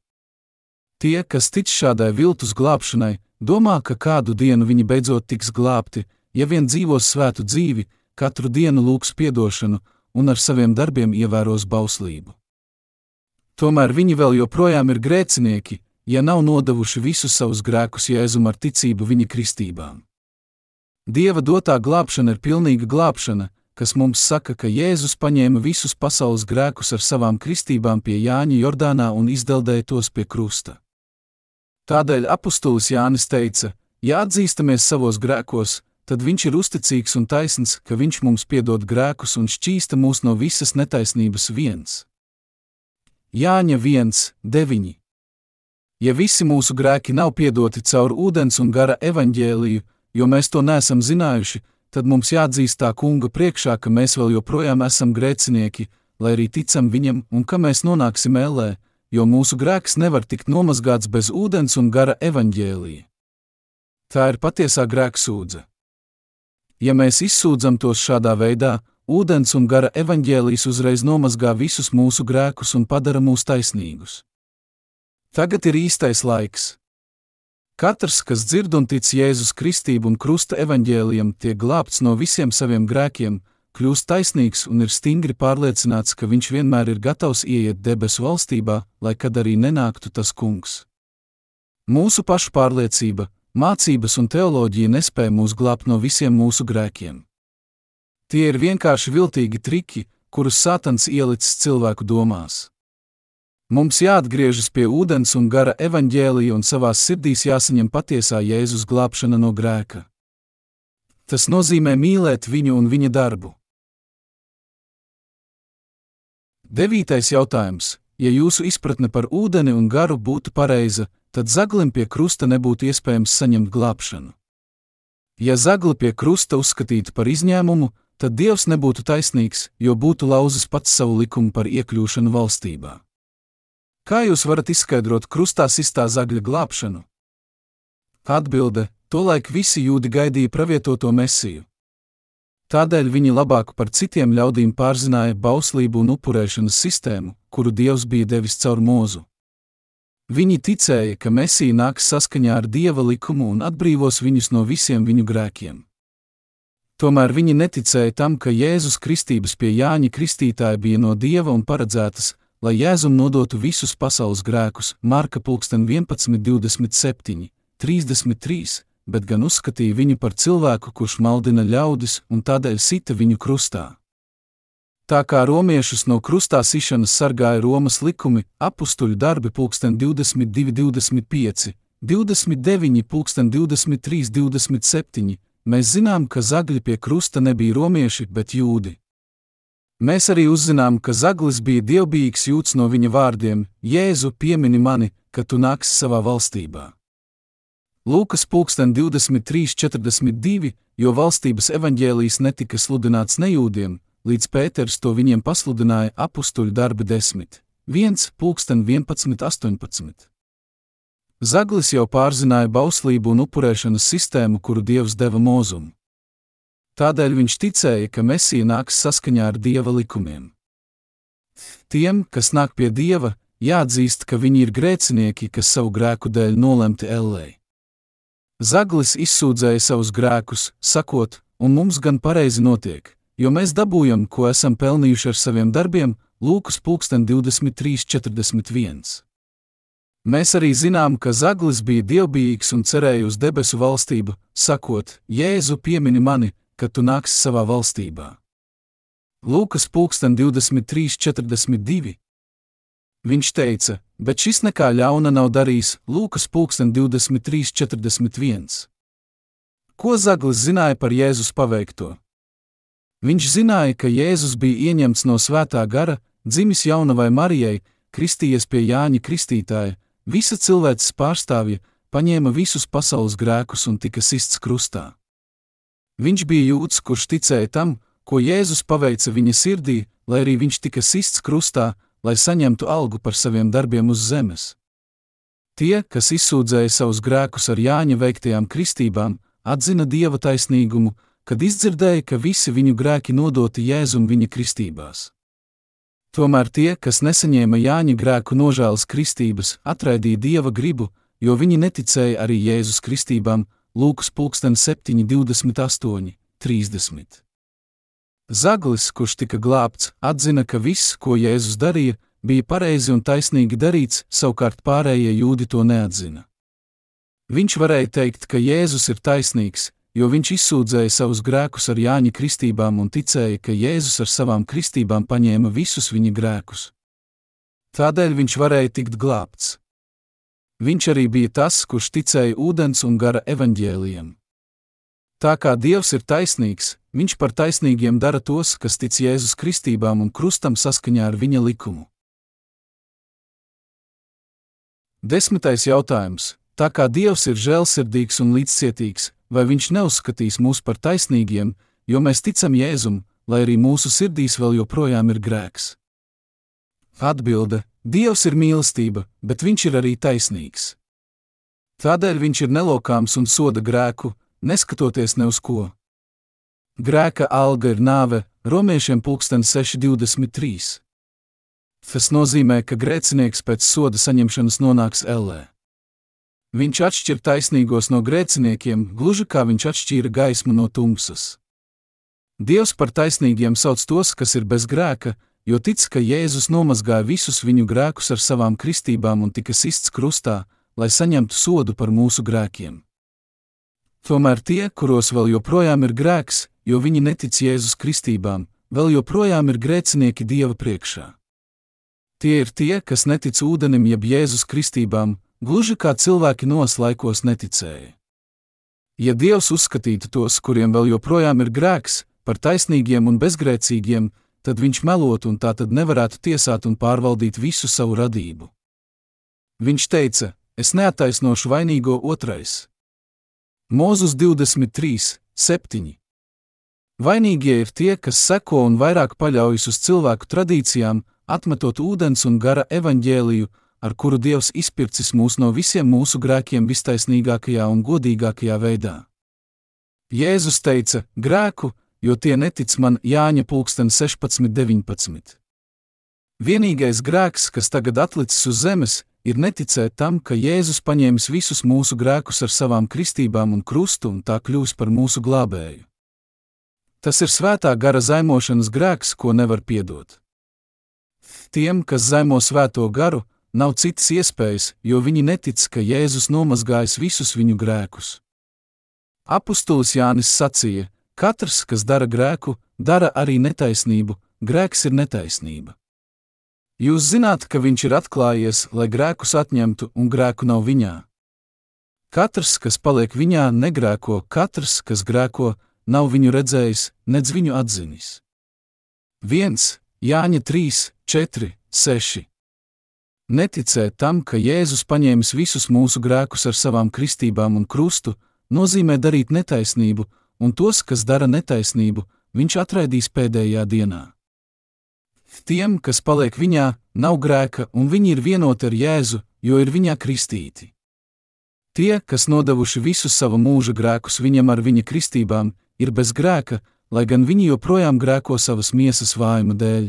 Tie, kas tic šādai viltus glābšanai, domā, ka kādu dienu viņi beidzot tiks glābti, ja vien dzīvos svētu dzīvi, katru dienu lūgs piedošanu un ar saviem darbiem ievēros bauslību. Tomēr viņi vēl joprojām ir grēcinieki, ja nav nodevuši visus savus grēkus Jēzum ar ticību viņa kristībām. Dieva dotā glābšana ir pilnīga glābšana, kas mums saka, ka Jēzus paņēma visus pasaules grēkus ar savām kristībām pie Jāņa Jordānā un izdeldēja tos pie krusta. Tādēļ apustulis Jānis teica: Ja atzīstamies savos grēkos, tad viņš ir uzticīgs un taisns, ka viņš mums piedod grēkus un šķīsta mūs no visas netaisnības viens. Jāņa 1, 9. Ja visi mūsu grēki nav piedoti caur ūdens un gara evaņģēliju, jo mēs to neesam zinājuši, tad mums jāatzīst tā kunga priekšā, ka mēs vēl joprojām esam grēcinieki, lai arī ticam viņam un ka mēs nonāksim ellē, jo mūsu grēks nevar tikt nomazgāts bez ūdens un gara evaņģēlija. Tā ir patiesā grēksūdze. Ja mēs izsūdzam tos šādā veidā, ūdens un gara evaņģēlijas uzreiz nomazgā visus mūsu grēkus un padara mūs taisnīgus. Tagad ir īstais laiks. Katrs, kas dzird un tic Jēzus Kristību un Krusta evaņģēlijam, tiek glābts no visiem saviem grēkiem, kļūst taisnīgs un ir stingri pārliecināts, ka viņš vienmēr ir gatavs ieiet debesu valstībā, lai kad arī nenāktu tas kungs. Mūsu pašu pārliecība, mācības un teoloģija nespēja mūs glābt no visiem mūsu grēkiem. Tie ir vienkārši viltīgi triki, kurus Sātans ielicis cilvēku domās. Mums jāatgriežas pie ūdens un gara evaņģēlija un savās sirdīs jāsaņem patiesā Jēzus glābšana no grēka. Tas nozīmē mīlēt viņu un viņa darbu. Devītais jautājums. Ja jūsu izpratne par ūdeni un garu būtu pareiza, tad zaglim pie krusta nebūtu iespējams saņemt glābšanu. Ja zagli pie krusta uzskatītu par izņēmumu, tad Dievs nebūtu taisnīgs, jo būtu lauzis pats savu likumu par iekļūšanu valstībā. Kā jūs varat izskaidrot krustā sistā zagļa glābšanu? Atbilde: Tolaik visi jūdi gaidīja pravietoto mesiju. Tādēļ viņi labāk par citiem ļaudīm pārzināja bauslību un upurēšanas sistēmu, kuru Dievs bija devis caur mūzu. Viņi ticēja, ka Mēsija nāks saskaņā ar Dieva likumu un atbrīvos viņus no visiem viņu grēkiem. Tomēr viņi neticēja tam, ka Jēzus kristības pie Jāņa Kristītāja bija no Dieva un paredzētas, lai Jēzum nodotu visus pasaules grēkus, Marka 11, 27, 33, bet gan uzskatīja viņu par cilvēku, kurš maldina ļaudis un tādēļ sita viņu krustā. Tā kā romiešus no krustā sišanas sargāja Romas likumi, apstuļu darbi pulksten 22, 25, 29, pulksten 23, 27, mēs zinām, ka zagļi pie krusta nebija romieši, bet jūdi. Mēs arī uzzinām, ka zaglis bija dievbijīgs jūts no viņa vārdiem: Jēzu, piemini mani, kad tu nāksi savā valstībā. Lūkas pulksten 23.42, jo valstības evaņģēlijs netika sludināts nejūdiem, līdz Pēters to viņiem pasludināja apstuļu darbi 10, 1, pulksten 11, 18. Zaglis jau pārzināja bauslību un upurēšanas sistēmu, kuru Dievs deva mūzumu. Tādēļ viņš ticēja, ka Mēsija nāks saskaņā ar Dieva likumiem. Tiem, kas nāk pie Dieva, jāatzīst, ka viņi ir grēcinieki, kas savu grēku dēļ nolemti ellē. Zaglis izsūdzēja savus grēkus, sakot, un mums gan pareizi notiek, jo mēs dabūjam, ko esam pelnījuši ar saviem darbiem, Lūkas 23.41. Mēs arī zinām, ka Zaglis bija dievbijīgs un cerēja uz debesu valstību, sakot, Jēzu piemini mani, kad tu nāksi savā valstībā. Lūkas 23.42. Viņš teica, bet šis nekā ļauna nav darījis Lūkas 23.41. Ko Zaglis zināja par Jēzus paveikto? Viņš zināja, ka Jēzus bija ieņemts no svētā gara, dzimis jaunavai Marijai, kristījies pie Jāņa Kristītāja, visa cilvēces pārstāvja, paņēma visus pasaules grēkus un tika sists krustā. Viņš bija jūts, kurš ticēja tam, ko Jēzus paveica viņa sirdī, lai arī viņš tika sists krustā, lai saņemtu algu par saviem darbiem uz zemes. Tie, kas izsūdzēja savus grēkus ar Jāņa veiktajām kristībām, atzina dieva taisnīgumu, kad izdzirdēja, ka visi viņu grēki nodoti Jēzum viņa kristībās. Tomēr tie, kas nesaņēma Jāņa grēku nožēlas kristības, atraidīja dieva gribu, jo viņi neticēja arī Jēzus kristībām, Lūkas 7, 28, 30. Zaglis, kurš tika glābts, atzina, ka viss, ko Jēzus darīja, bija pareizi un taisnīgi darīts, savukārt pārējie jūdi to neatzina. Viņš varēja teikt, ka Jēzus ir taisnīgs, jo viņš izsūdzēja savus grēkus ar Jāņa kristībām un ticēja, ka Jēzus ar savām kristībām paņēma visus viņa grēkus. Tādēļ viņš varēja tikt glābts. Viņš arī bija tas, kurš ticēja ūdens un gara evaņģēlijam. Tā kā Dievs ir taisnīgs, Viņš par taisnīgiem dara tos, kas tic Jēzus kristībām un krustam saskaņā ar viņa likumu. Desmitais jautājums. Tā kā Dievs ir žēlsirdīgs un līdzcietīgs, vai Viņš neuzskatīs mūs par taisnīgiem, jo mēs ticam Jēzum, lai arī mūsu sirdīs vēl joprojām ir grēks? Atbilde: Dievs ir mīlestība, bet Viņš ir arī taisnīgs. Tādēļ Viņš ir nelokāms un soda grēku, neskatoties ne uz ko. Grēka alga ir nāve, romiešiem 623. Tas nozīmē, ka grēcinieks pēc soda saņemšanas nonāks ellē. Viņš atšķir taisnīgos no grēciniekiem, gluži kā viņš atšķīra gaismu no tumsas. Dievs par taisnīgiem sauc tos, kas ir bez grēka, jo tic, ka Jēzus nomazgāja visus viņu grēkus ar savām kristībām un tika sists krustā, lai saņemtu sodu par mūsu grēkiem. Tomēr tie, kuros vēl joprojām ir grēks, jo viņi netic Jēzus kristībām, vēl joprojām ir grēcinieki Dieva priekšā. Tie ir tie, kas netic ūdenim jeb Jēzus kristībām, gluži kā cilvēki nos laikos neticēja. Ja Dievs uzskatītu tos, kuriem vēl joprojām ir grēks, par taisnīgiem un bezgrēcīgiem, tad viņš melotu un tā tad nevarētu tiesāt un pārvaldīt visu savu radību. Viņš teica: Es neataisnošu vainīgo otrais. Mūzus 23, 7. Vainīgie ir tie, kas seko un vairāk paļaujas uz cilvēku tradīcijām, atmetot ūdens un gara evaņģēliju, ar kuru Dievs izpircis mūs no visiem mūsu grēkiem vistaisnīgākajā un godīgākajā veidā. Jēzus teica: grēku, jo tie netic man Jāņa pulksten 16.19. Vienīgais grēks, kas tagad atlicis uz zemes, ir neticēt tam, ka Jēzus paņēmis visus mūsu grēkus ar savām kristībām un krustu un tā kļūs par mūsu glābēju. Tas ir svētā gara zaimošanas grēks, ko nevar piedot. Tiem, kas zaimo svēto garu, nav citas iespējas, jo viņi netic, ka Jēzus nomazgājis visus viņu grēkus. Apostols Jānis sacīja: Katrs, kas dara grēku, dara arī netaisnību, grēks ir netaisnība. Jūs zināt, ka viņš ir atklājies, lai grēkus atņemtu, un grēku nav viņā. Katrs, kas paliek viņā, negrēko, katrs, kas grēko, nav viņu redzējis, nedz viņu atzinis. 1. Jāņa 3, 4, 6. Neticēt tam, ka Jēzus paņēmis visus mūsu grēkus ar savām kristībām un krustu, nozīmē darīt netaisnību, un tos, kas dara netaisnību, viņš atraidīs pēdējā dienā. Tiem, kas paliek viņā, nav grēka, un viņi ir vienoti ar Jēzu, jo ir viņā kristīti. Tie, kas nodevuši visus savu mūža grēkus viņam ar viņa kristībām, ir bez grēka, lai gan viņi joprojām grēko savas miesas vājuma dēļ.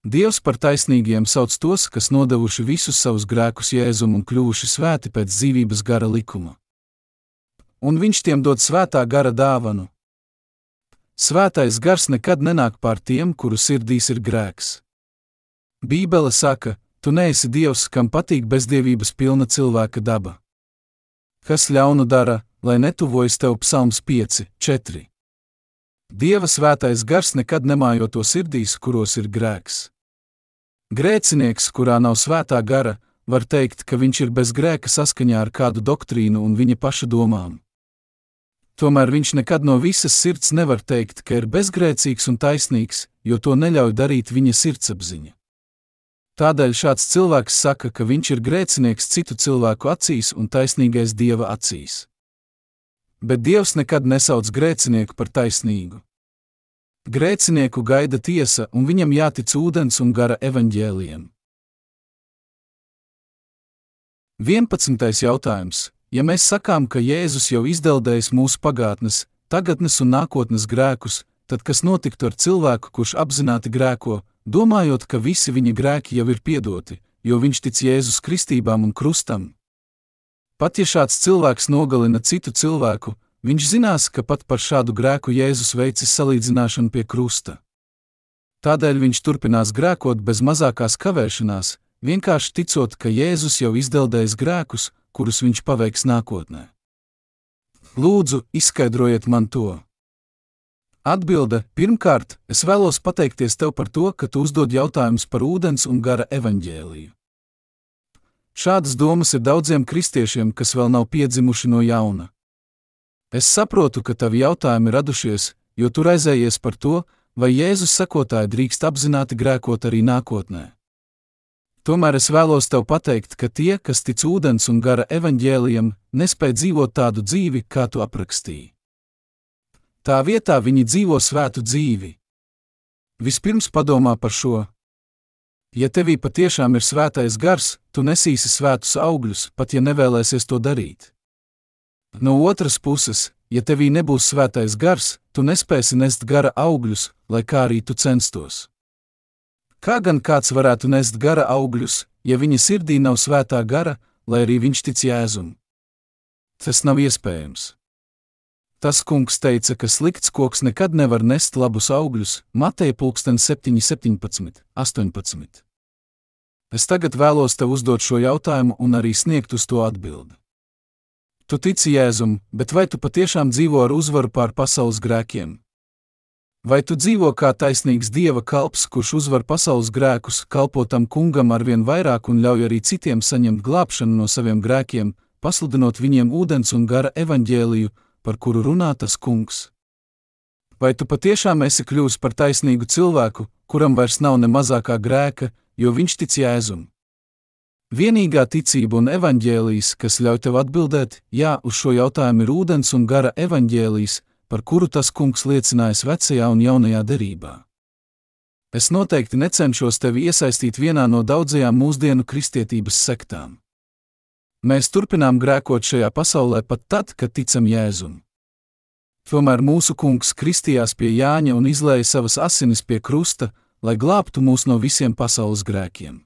Dievs par taisnīgiem sauc tos, kas nodevuši visus savus grēkus Jēzum un kļuvuši svēti pēc dzīvības gara likuma. Un viņš tiem dod svētā gara dāvanu. Svētais gars nekad nenāk pār tiem, kuru sirdīs ir grēks. Bībele saka, tu neesi Dievs, kam patīk bezdievības pilna cilvēka daba. Kas ļaunu dara, lai netuvojas tev psalms 5, 4. Dieva svētais gars nekad nemājo to sirdīs, kuros ir grēks. Grēcinieks, kurā nav svētā gara, var teikt, ka viņš ir bez grēka saskaņā ar kādu doktrīnu un viņa paša domām. Tomēr viņš nekad no visas sirds nevar teikt, ka ir bezgrēcīgs un taisnīgs, jo to neļauj darīt viņa sirdsapziņa. Tādēļ šāds cilvēks saka, ka viņš ir grēcinieks citu cilvēku acīs un taisnīgais dieva acīs bet Dievs nekad nesauc grēcinieku par taisnīgu. Grēcinieku gaida tiesa, un viņam jātic ūdens un gara evaņģēliem. 11. jautājums. Ja mēs sakām, ka Jēzus jau izdeldējis mūsu pagātnes, tagadnes un nākotnes grēkus, tad kas notiktu ar cilvēku, kurš apzināti grēko, domājot, ka visi viņa grēki jau ir piedoti, jo viņš tic Jēzus kristībām un krustam? Pat ja šāds cilvēks nogalina citu cilvēku, viņš zinās, ka pat par šādu grēku Jēzus veicis salīdzināšanu pie krusta. Tādēļ viņš turpinās grēkot bez mazākās kavēšanās, vienkārši ticot, ka Jēzus jau izdeldējis grēkus, kurus viņš paveiks nākotnē. Lūdzu, izskaidrojiet man to! Atbilde: Pirmkārt, es vēlos pateikties tev par to, ka tu uzdod jautājumus par ūdens un gara evaņģēliju. Šādas domas ir daudziem kristiešiem, kas vēl nav piedzimuši no jauna. Es saprotu, ka tavi jautājumi radušies, jo tu raizējies par to, vai Jēzus sekotāji drīkst apzināti grēkot arī nākotnē. Tomēr es vēlos tev pateikt, ka tie, kas tic ūdens un gara evaņģēlijam, nespēj dzīvot tādu dzīvi, kā tu aprakstīji. Tā vietā viņi dzīvo svētu dzīvi. Vispirms padomā par šo, Ja tevī patiešām ir svētais gars, tu nesīsi svētus augļus, pat ja nevēlēsies to darīt. No otras puses, ja tevī nebūs svētais gars, tu nespēsi nest gara augļus, lai kā arī tu censtos. Kā gan kāds varētu nest gara augļus, ja viņa sirdī nav svētā gara, lai arī viņš tic jēzum? Tas nav iespējams. Tas kungs teica, ka slikts koks nekad nevar nest labus augļus, Mateja 7, 17, 18. Es tagad vēlos tev uzdot šo jautājumu un arī sniegt uz to atbildi. Tu tici Jēzum, bet vai tu patiešām dzīvo ar uzvaru pār pasaules grēkiem? Vai tu dzīvo kā taisnīgs dieva kalps, kurš uzvar pasaules grēkus, kalpo tam kungam ar vien vairāk un ļauj arī citiem saņemt glābšanu no saviem grēkiem, pasludinot viņiem ūdens un gara evaņģēliju, par kuru runā tas kungs. Vai tu patiešām esi kļuvis par taisnīgu cilvēku, kuram vairs nav ne mazākā grēka, jo viņš tic jēzum? Vienīgā ticība un evaņģēlijas, kas ļauj tev atbildēt, jā, uz šo jautājumu ir ūdens un gara evaņģēlijas, par kuru tas kungs liecinājis vecajā un jaunajā derībā. Es noteikti necenšos tevi iesaistīt vienā no daudzajām mūsdienu kristietības sektām. Mēs turpinām grēkot šajā pasaulē pat tad, kad ticam Jēzum. Tomēr mūsu kungs kristījās pie Jāņa un izlēja savas asinis pie krusta, lai glābtu mūs no visiem pasaules grēkiem.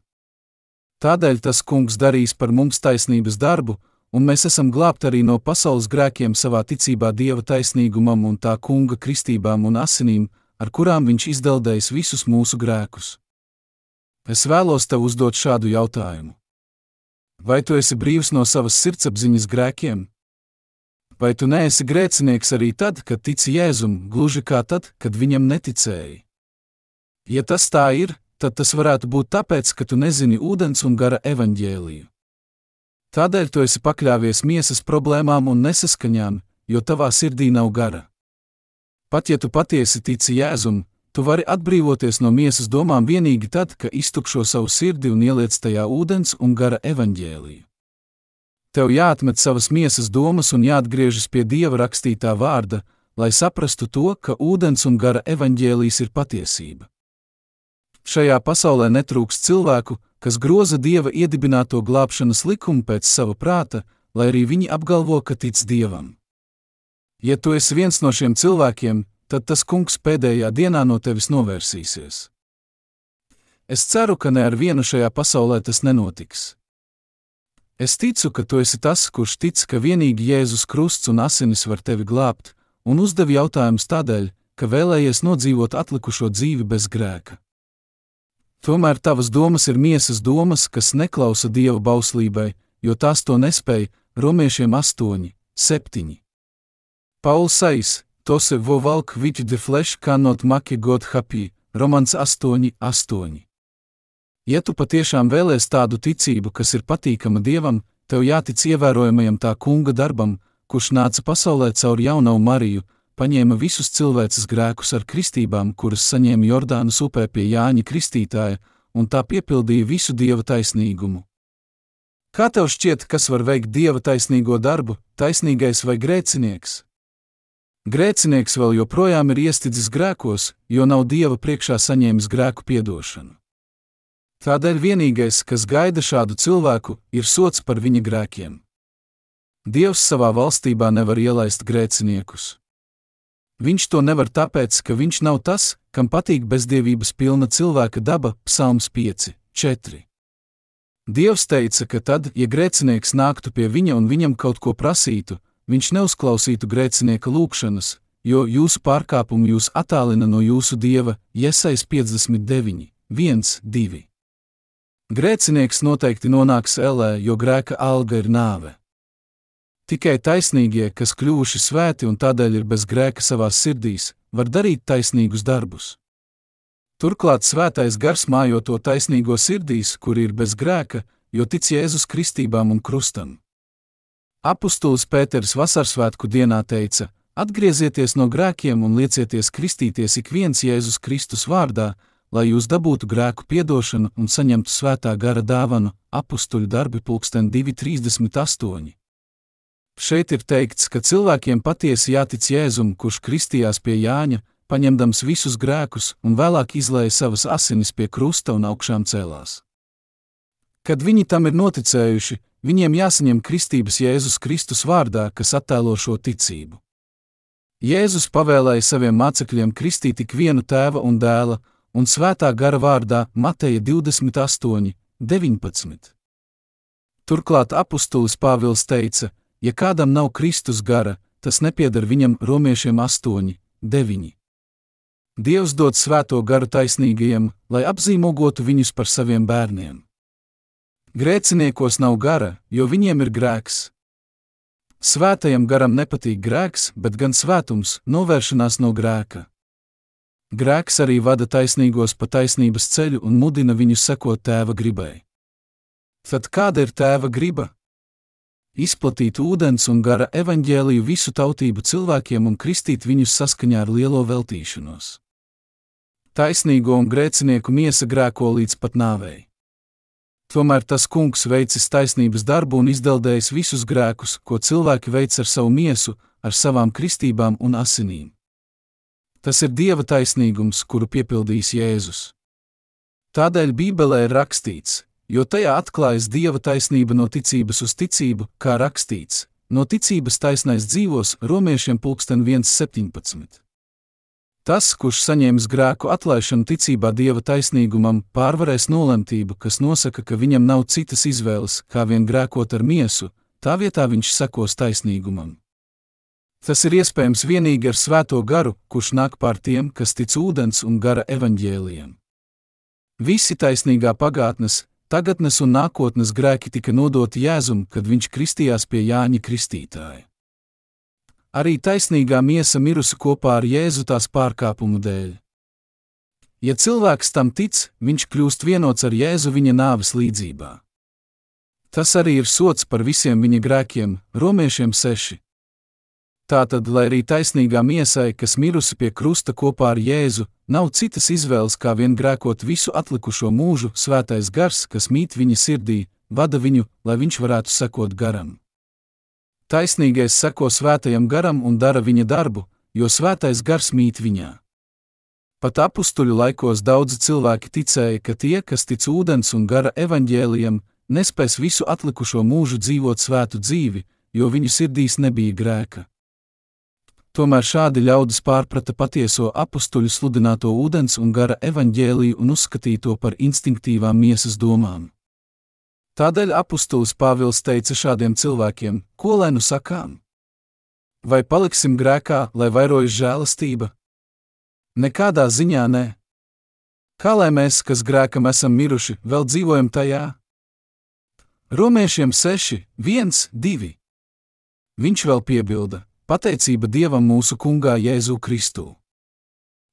Tādēļ tas kungs darīs par mums taisnības darbu, un mēs esam glābti arī no pasaules grēkiem savā ticībā Dieva taisnīgumam un tā kunga kristībām un asinīm, ar kurām viņš izdeldējis visus mūsu grēkus. Es vēlos tev uzdot šādu jautājumu. Vai tu esi brīvs no savas sirdsapziņas grēkiem? Vai tu neesi grēcinieks arī tad, kad tici Jēzum, gluži kā tad, kad viņam neticēji? Ja tas tā ir, tad tas varētu būt tāpēc, ka tu nezini ūdens un gara evaņģēliju. Tādēļ tu esi pakļāvies miesas problēmām un nesaskaņām, jo tavā sirdī nav gara. Pat ja tu patiesi tici Jēzum, Tu vari atbrīvoties no miesas domām tikai tad, ka iztukšo savu sirdi un ieliec tajā ūdens un gara evaņģēliju. Tev jāatmet savas miesas domas un jāatgriežas pie dieva rakstītā vārda, lai saprastu to, ka ūdens un gara evaņģēlijs ir patiesība. Šajā pasaulē netrūks cilvēku, kas groza dieva iedibināto glābšanas likumu pēc sava prāta, lai arī viņi apgalvo, ka tic dievam. Ja tu esi viens no šiem cilvēkiem, tad tas kungs pēdējā dienā no tevis novērsīsies. Es ceru, ka ne ar vienu šajā pasaulē tas nenotiks. Es ticu, ka tu esi tas, kurš tic, ka vienīgi Jēzus krusts un asinis var tevi glābt, un uzdev jautājumus tādēļ, ka vēlējies nodzīvot atlikušo dzīvi bez grēka. Tomēr tavas domas ir miesas domas, kas neklausa dieva bauslībai, jo tās to nespēja, romiešiem 8, 7. Pauls Sais, Tose vovalk which the flesh cannot make God happy, Romans 8, 8. Ja tu patiešām vēlies tādu ticību, kas ir patīkama Dievam, tev jātic ievērojamajam tā kunga darbam, kurš nāca pasaulē caur jauno Mariju, paņēma visus cilvēces grēkus ar kristībām, kuras saņēma Jordānas upē pie Jāņa Kristītāja, un tā piepildīja visu Dieva taisnīgumu. Kā tev šķiet, kas var veikt Dieva taisnīgo darbu, taisnīgais vai grēcinieks? Grēcinieks vēl joprojām ir iestidzis grēkos, jo nav dieva priekšā saņēmis grēku piedošanu. Tādēļ vienīgais, kas gaida šādu cilvēku, ir sots par viņa grēkiem. Dievs savā valstībā nevar ielaist grēciniekus. Viņš to nevar tāpēc, ka viņš nav tas, kam patīk bezdievības pilna cilvēka daba, Psalms 5, 4. Dievs teica, ka tad, ja grēcinieks nāktu pie viņa un viņam kaut ko prasītu, viņš neuzklausītu grēcinieka lūgšanas, jo jūsu pārkāpumi jūs attālina no jūsu dieva, Iesais 59, 1, 2. Grēcinieks noteikti nonāks ellē, jo grēka alga ir nāve. Tikai taisnīgie, kas kļuvuši svēti un tādēļ ir bez grēka savās sirdīs, var darīt taisnīgus darbus. Turklāt svētais gars mājo to taisnīgo sirdīs, kur ir bez grēka, jo tic Jēzus kristībām un krustam. Apostols Pēters Vasarsvētku dienā teica: Atgriezieties no grēkiem un liecieties kristīties ik viens Jēzus Kristus vārdā, lai jūs dabūtu grēku piedošanu un saņemtu svētā gara dāvanu, apstuļu darbi pulksten 238. Šeit ir teikts, ka cilvēkiem patiesi jātic Jēzum, kurš kristījās pie Jāņa, paņemdams visus grēkus un vēlāk izlēja savas asinis pie krusta un augšām cēlās. Kad viņi tam ir noticējuši, viņiem jāsaņem kristības Jēzus Kristus vārdā, kas attēlo šo ticību. Jēzus pavēlēja saviem mācekļiem kristīt tik vienu tēva un dēla, un svētā gara vārdā Mateja 28, 19. Turklāt apustulis Pāvils teica, ja kādam nav Kristus gara, tas nepieder viņam romiešiem 8, 9. Dievs dod svēto garu taisnīgajiem, lai apzīmogotu viņus par saviem bērniem. Grēciniekos nav gara, jo viņiem ir grēks. Svētajam garam nepatīk grēks, bet gan svētums, novēršanās no grēka. Grēks arī vada taisnīgos pa taisnības ceļu un mudina viņus sekot tēva gribai. Tad kāda ir tēva griba? Izplatīt ūdens un gara evaņģēliju visu tautību cilvēkiem un kristīt viņus saskaņā ar lielo veltīšanos taisnīgo un grēcinieku miesa grēko līdz pat nāvei. Tomēr tas kungs veicis taisnības darbu un izdeldējis visus grēkus, ko cilvēki veic ar savu miesu, ar savām kristībām un asinīm. Tas ir Dieva taisnīgums, kuru piepildījis Jēzus. Tādēļ Bībelē ir rakstīts, jo tajā atklājas Dieva taisnība no ticības uz ticību, kā rakstīts, no ticības taisnais dzīvos romiešiem pulksten 1.17. Tas, kurš saņēmis grēku atlaišanu ticībā dieva taisnīgumam, pārvarēs nolemtību, kas nosaka, ka viņam nav citas izvēles, kā vien grēkot ar miesu, tā vietā viņš sekos taisnīgumam. Tas ir iespējams tikai ar svēto garu, kurš nāk pār tiem, kas tic ūdens un gara evaņģēlijam. Visi taisnīgā pagātnes, tagadnes un nākotnes grēki tika nodoti Jēzum, kad viņš kristījās pie Jāņa Kristītāja. Arī taisnīgā miesa mirusi kopā ar Jēzu tās pārkāpumu dēļ. Ja cilvēks tam tic, viņš kļūst vienots ar Jēzu viņa nāves līdzībā. Tas arī ir sots par visiem viņa grēkiem, romiešiem seši. Tātad, lai arī taisnīgā miesai, kas mirusi pie krusta kopā ar Jēzu, nav citas izvēles kā vien grēkot visu atlikušo mūžu, svētais gars, kas mīt viņa sirdī, vada viņu, lai viņš varētu sekot garam. Taisnīgais seko svētajam garam un dara viņa darbu, jo svētais gars mīt viņā. Pat apstuļu laikos daudzi cilvēki ticēja, ka tie, kas tic ūdens un gara evaņģēlijam, nespēs visu atlikušo mūžu dzīvot svētu dzīvi, jo viņu sirdīs nebija grēka. Tomēr šādi ļaudis pārprata patieso apstuļu sludināto ūdens un gara evaņģēliju un uzskatīja to par instinktīvām miesas domām. Tādēļ apustulis Pāvils teica šādiem cilvēkiem: Ko lai nu sakām? Vai paliksim grēkā, lai vairojas žēlastība? Nekādā ziņā nē. Kā lai mēs, kas grēkam esam miruši, vēl dzīvojam tajā? Romiešiem 6, 1, 2. Viņš vēl piebilda: Pateicība Dievam mūsu Kungā Jēzu Kristu.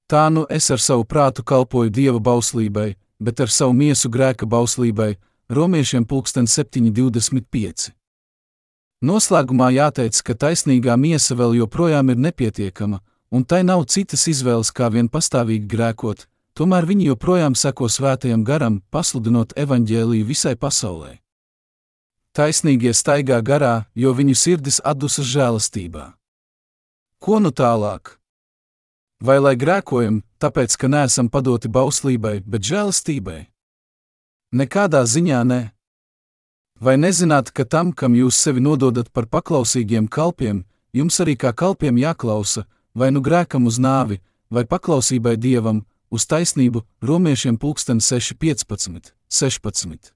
Tā nu es ar savu prātu kalpoju Dieva bauslībai, bet ar savu miesu grēka bauslībai, Romiešiem 7,25. Noslēgumā jāteic, ka taisnīgā miesa vēl joprojām ir nepietiekama, un tai nav citas izvēles kā vien pastāvīgi grēkot, tomēr viņi joprojām seko svētajam garam, pasludinot evaņģēliju visai pasaulē. Taisnīgie staigā garā, jo viņu sirdis atdusas žēlastībā. Ko nu tālāk? Vai lai grēkojam, tāpēc, ka neesam padoti bauslībai, bet žēlastībai? Nekādā ziņā nē. Vai nezināt, ka tam, kam jūs sevi nododat par paklausīgiem kalpiem, jums arī kā kalpiem jāklausa, vai nu grēkam uz nāvi, vai paklausībai dievam, uz taisnību, romiešiem pulksten 6,15, 16.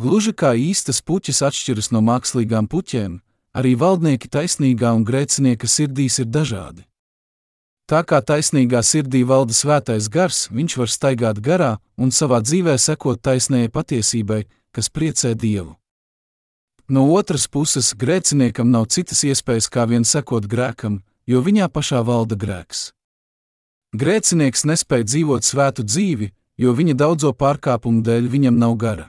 Gluži kā īstas puķis atšķiras no mākslīgām puķēm, arī valdnieki taisnīgā un grēcinieka sirdīs ir dažādi. Tā kā taisnīgā sirdī valda svētais gars, viņš var staigāt garā un savā dzīvē sekot taisnējai patiesībai, kas priecē Dievu. No otras puses, grēciniekam nav citas iespējas kā vien sekot grēkam, jo viņā pašā valda grēks. Grēcinieks nespēja dzīvot svētu dzīvi, jo viņa daudzo pārkāpumu dēļ viņam nav gara.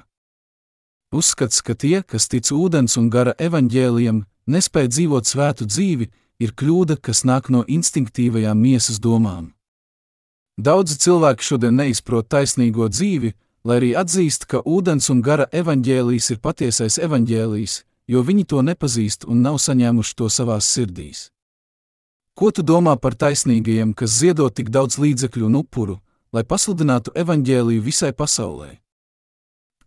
Uzskats, ka tie, kas tic ūdens un gara evaņģēlijam, nespēja dzīvot svētu dzīvi, ir kļūda, kas nāk no instinktīvajām miesas domām. Daudzi cilvēki šodien neizprot taisnīgo dzīvi, lai arī atzīst, ka ūdens un gara evaņģēlijs ir patiesais evaņģēlijs, jo viņi to nepazīst un nav saņēmuši to savās sirdīs. Ko tu domā par taisnīgajiem, kas ziedo tik daudz līdzekļu un upuru, lai pasludinātu evaņģēliju visai pasaulē?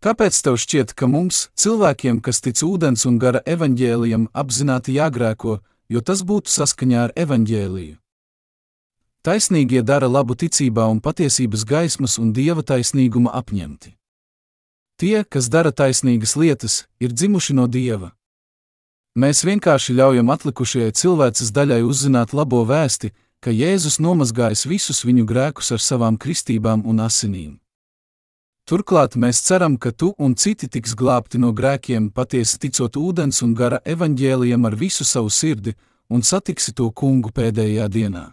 Kāpēc tev šķiet, ka mums, cilvēkiem, kas tic ūdens un gara evaņģēlijam, apzināti jāgrēko, jo tas būtu saskaņā ar evaņģēliju? Taisnīgie dara labu ticībā un patiesības gaismas un dieva taisnīguma apņemti. Tie, kas dara taisnīgas lietas, ir dzimuši no dieva. Mēs vienkārši ļaujam atlikušajai cilvēces daļai uzzināt labo vēsti, ka Jēzus nomazgājis visus viņu grēkus ar savām kristībām un asinīm. Turklāt mēs ceram, ka tu un citi tiks glābti no grēkiem, patiesi ticot ūdens un gara evaņģēlijam ar visu savu sirdi, un satiksi to kungu pēdējā dienā.